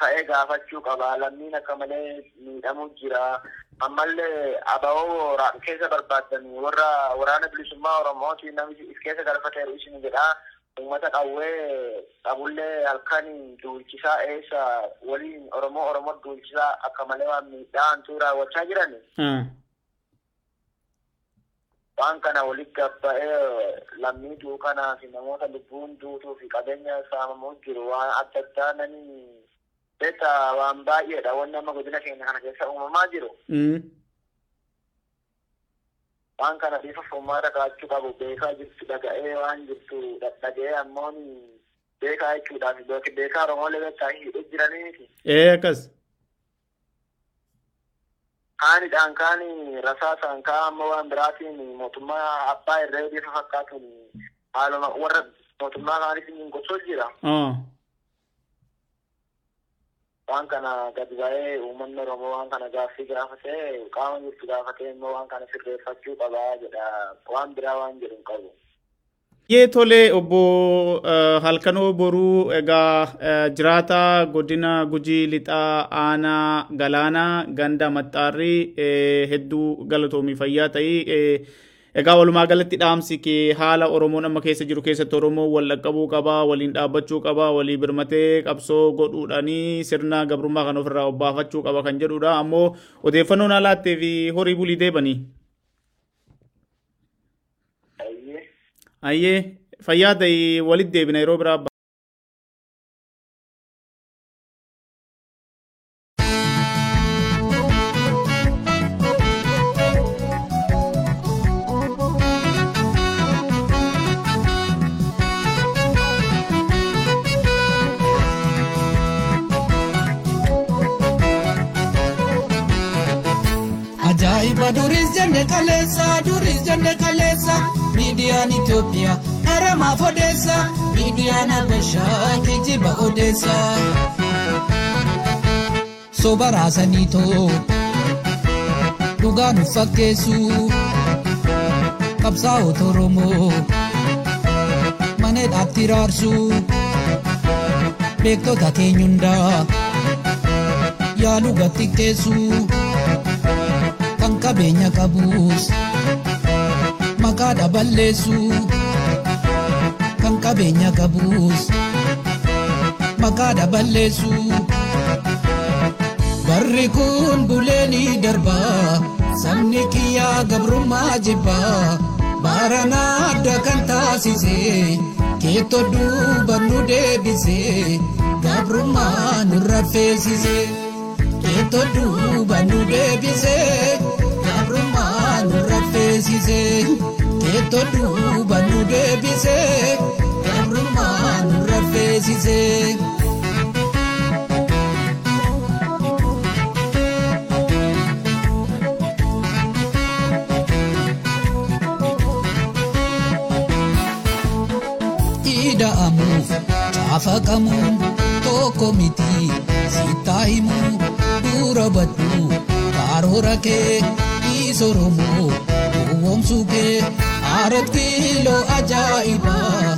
ka'ee gaafachuu qaba. Lammiin akka malee miidhamuu jira. Ammallee ababoo keessa barbaaddanii warra waraana bilisummaa Oromootiin namni if keessa galfateeru isin jedhaa. Uummata qawwee qabullee halkan duulchisaa eessa waliin oromoo oromoo duulchisaa akka malee waan miidhaan raawwachaa jiran. Waan kana walitti gabba'ee lammii duukanaa fi namoota lubbuun duutuu fi qabeenya saamamuu jiru waan adda addaa nani beekta waan baay'eedha wanni amma godina keenya kana keessa uumamaa jiru. Waan kana bifa furmaata kaachuu qabu beekaa jirtu dhaga'ee waan jirtu dhaga'ee ammoo beekaa jechuudhaaf beekaa Oromoolee beektaa hidhee jiraniiti. Ee akkas. Kaanidhaan kaani rasaasaan kaa amma waan biraatiin mootummaa abbaa irree bifa fakkaatuun haaluma warra mootummaa kaaniif gochuu jira. Waan kana gadi ba'ee uummanni Oromoo waan kana gaaffii gaafatee qaama jirtu gaafatee immoo waan kana sirreeffachuu qabaa jedha waan biraa waan jedhu hin qabu. Yee tolee obbo Halkanoo Boruu egaa jiraata godina Gujii Lixaa Aanaa Galaanaa Ganda Maxxaarrii hedduu galatoomii fayyaa ta'ii Egaa walumaa galatti dhaamsi kee haala Oromoon amma keessa jiru keessatti Oromoo wal dhaqqabuu qabaa, waliin dhaabbachuu qabaa, walii birmatee qabsoo godhuudhaanii sirna gabrummaa kan ofirraa obbaafachuu qaba kan jedhudha. Ammoo odeeffannoo naa laattee fi horii bulii deebanii. Ayyee fayyaa ta'e walitti deebina yeroo biraa. Miidiyaan Habashaa kijiba odeessa. Soba raasanii too dhugaa nu fakkeessu qabsaa'ota Oromoo maneedhaatti raarsu beektota keenyundaa yaaluu gattikkeessu. kan qabeenya qabus maqaa dhaballeessu kan qabeenya qabus maqaa dhaballeessu barri kun buleenii darbaa sabni kiyyaa gabrummaa jibbaa baranaa adda kan taasise keettoo duuba nu deebise gabrummaa nurra feesise. keettoo duuba nu deebise nurra feesise keettoo duuba nu deebise gabrummaa nurra feesise. Ida'amuuf caafaqamuun tokko miti sitaa himuu. dura baddu karoora kee isoromoo gowwoomsuu kee aaret kiiloo ajaa'ibaa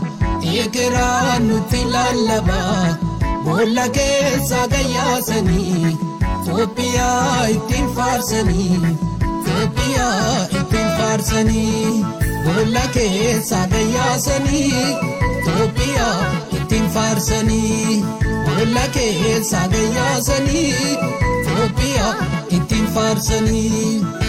eekeraa nutti lallabaa boolla keessa gayyaasanii Itoophiyaa ittiin faarsanii Itoophiyaa ittiin faarsanii boolla keessa gayyaasanii Itoophiyaa ittiin faarsanii boolla keessa gayyaasanii Itoophiyaa ittiin faarsanii.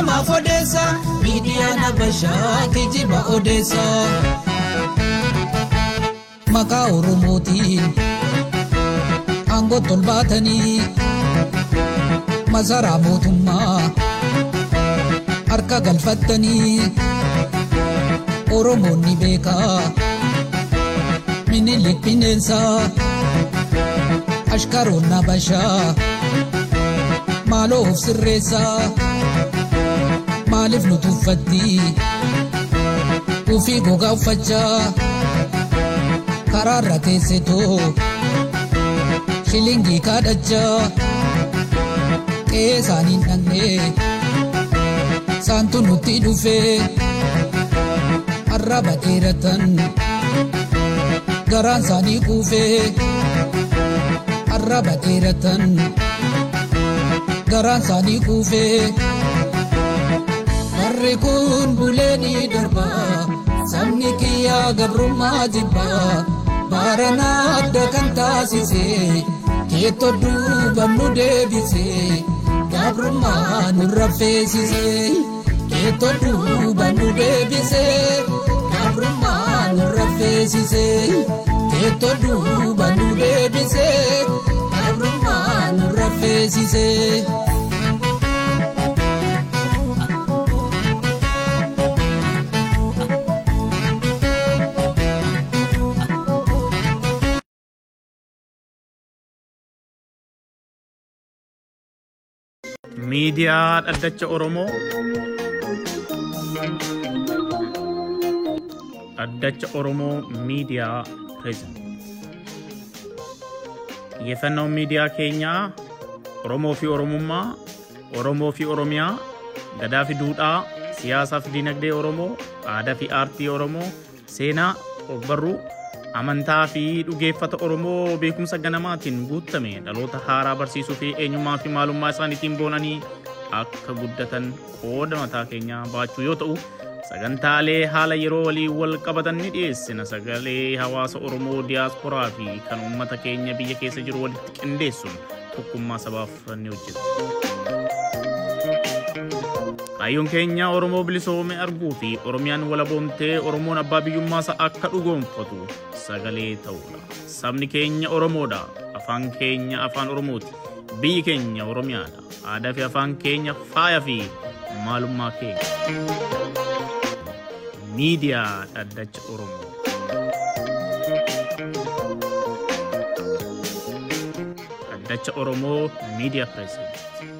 Dharamaaf odeessa miidiyaan Habashaa kijiba odeessa. Maqaa Oromootiin aangoo tolbaatanii masaraa mootummaa harka galfattanii Oromoonni beekaa minilik bineensaa. ashkaroon Habashaa maaloo of sirreessaa maaliif nu tuffatti ufii gogaa uffachaa karaarra teessetoo shilingii kaadhachaa qe'ee isaaniin dhaqnee saantu nutti dhufee arraba dheeratan garaan isaanii kuufee. arraba dheeratan garaan isaanii kuufee warri kun bulee ni darba sabni kiyyaa gabrummaa jibba baranaa adda kan taasise keettoo duuban nu deebise gabrummaa nurra feesise keettoo duuban nu deebise gabrummaa nurra feesise. Keettoo duuba nu deebise gabrummaa nurra feesise. Miidiyaa Dhaddacha Oromoo. Dhaddacha Oromoo Miidiyaa Pireezidant Xiyyeeffannoon miidiyaa keenyaa Oromoo fi Oromummaa, Oromoo fi Oromiyaa, gadaa fi duudhaa, siyaasaa fi dinagdee Oromoo, aadaa fi aartii Oromoo, seenaa, ogbarruu, amantaa fi dhugeeffata Oromoo beekumsa ganamaatiin guutame dhaloota haaraa barsiisuu fi eenyummaa fi maalummaa isaaniitiin boonanii akka guddatan qooda mataa keenyaa baachuu yoo ta'u, sagantaalee haala yeroo waliin wal qabatan ni dhiyeessina sagalee hawaasa Oromoo diyaasporaa fi kan uummata keenya biyya keessa jiru walitti qindeessuun tokkummaa sabaaf ni hojjeta. Kaayyoon keenya Oromoo bilisoome arguu fi Oromiyaan walaboomtee Oromoon abbaa biyyummaasaa akka dhugoomfatu sagalee ta'uudha. Sabni keenya Oromoodha. Afaan keenya afaan Oromooti. Biyyi keenya Oromiyaadha. Aadaa fi afaan keenya faaya fi maalummaa keenya. Miidiyaa Dhaddacha Oromoo. Dhaddacha Oromoo Miidiyaa Pireesideent.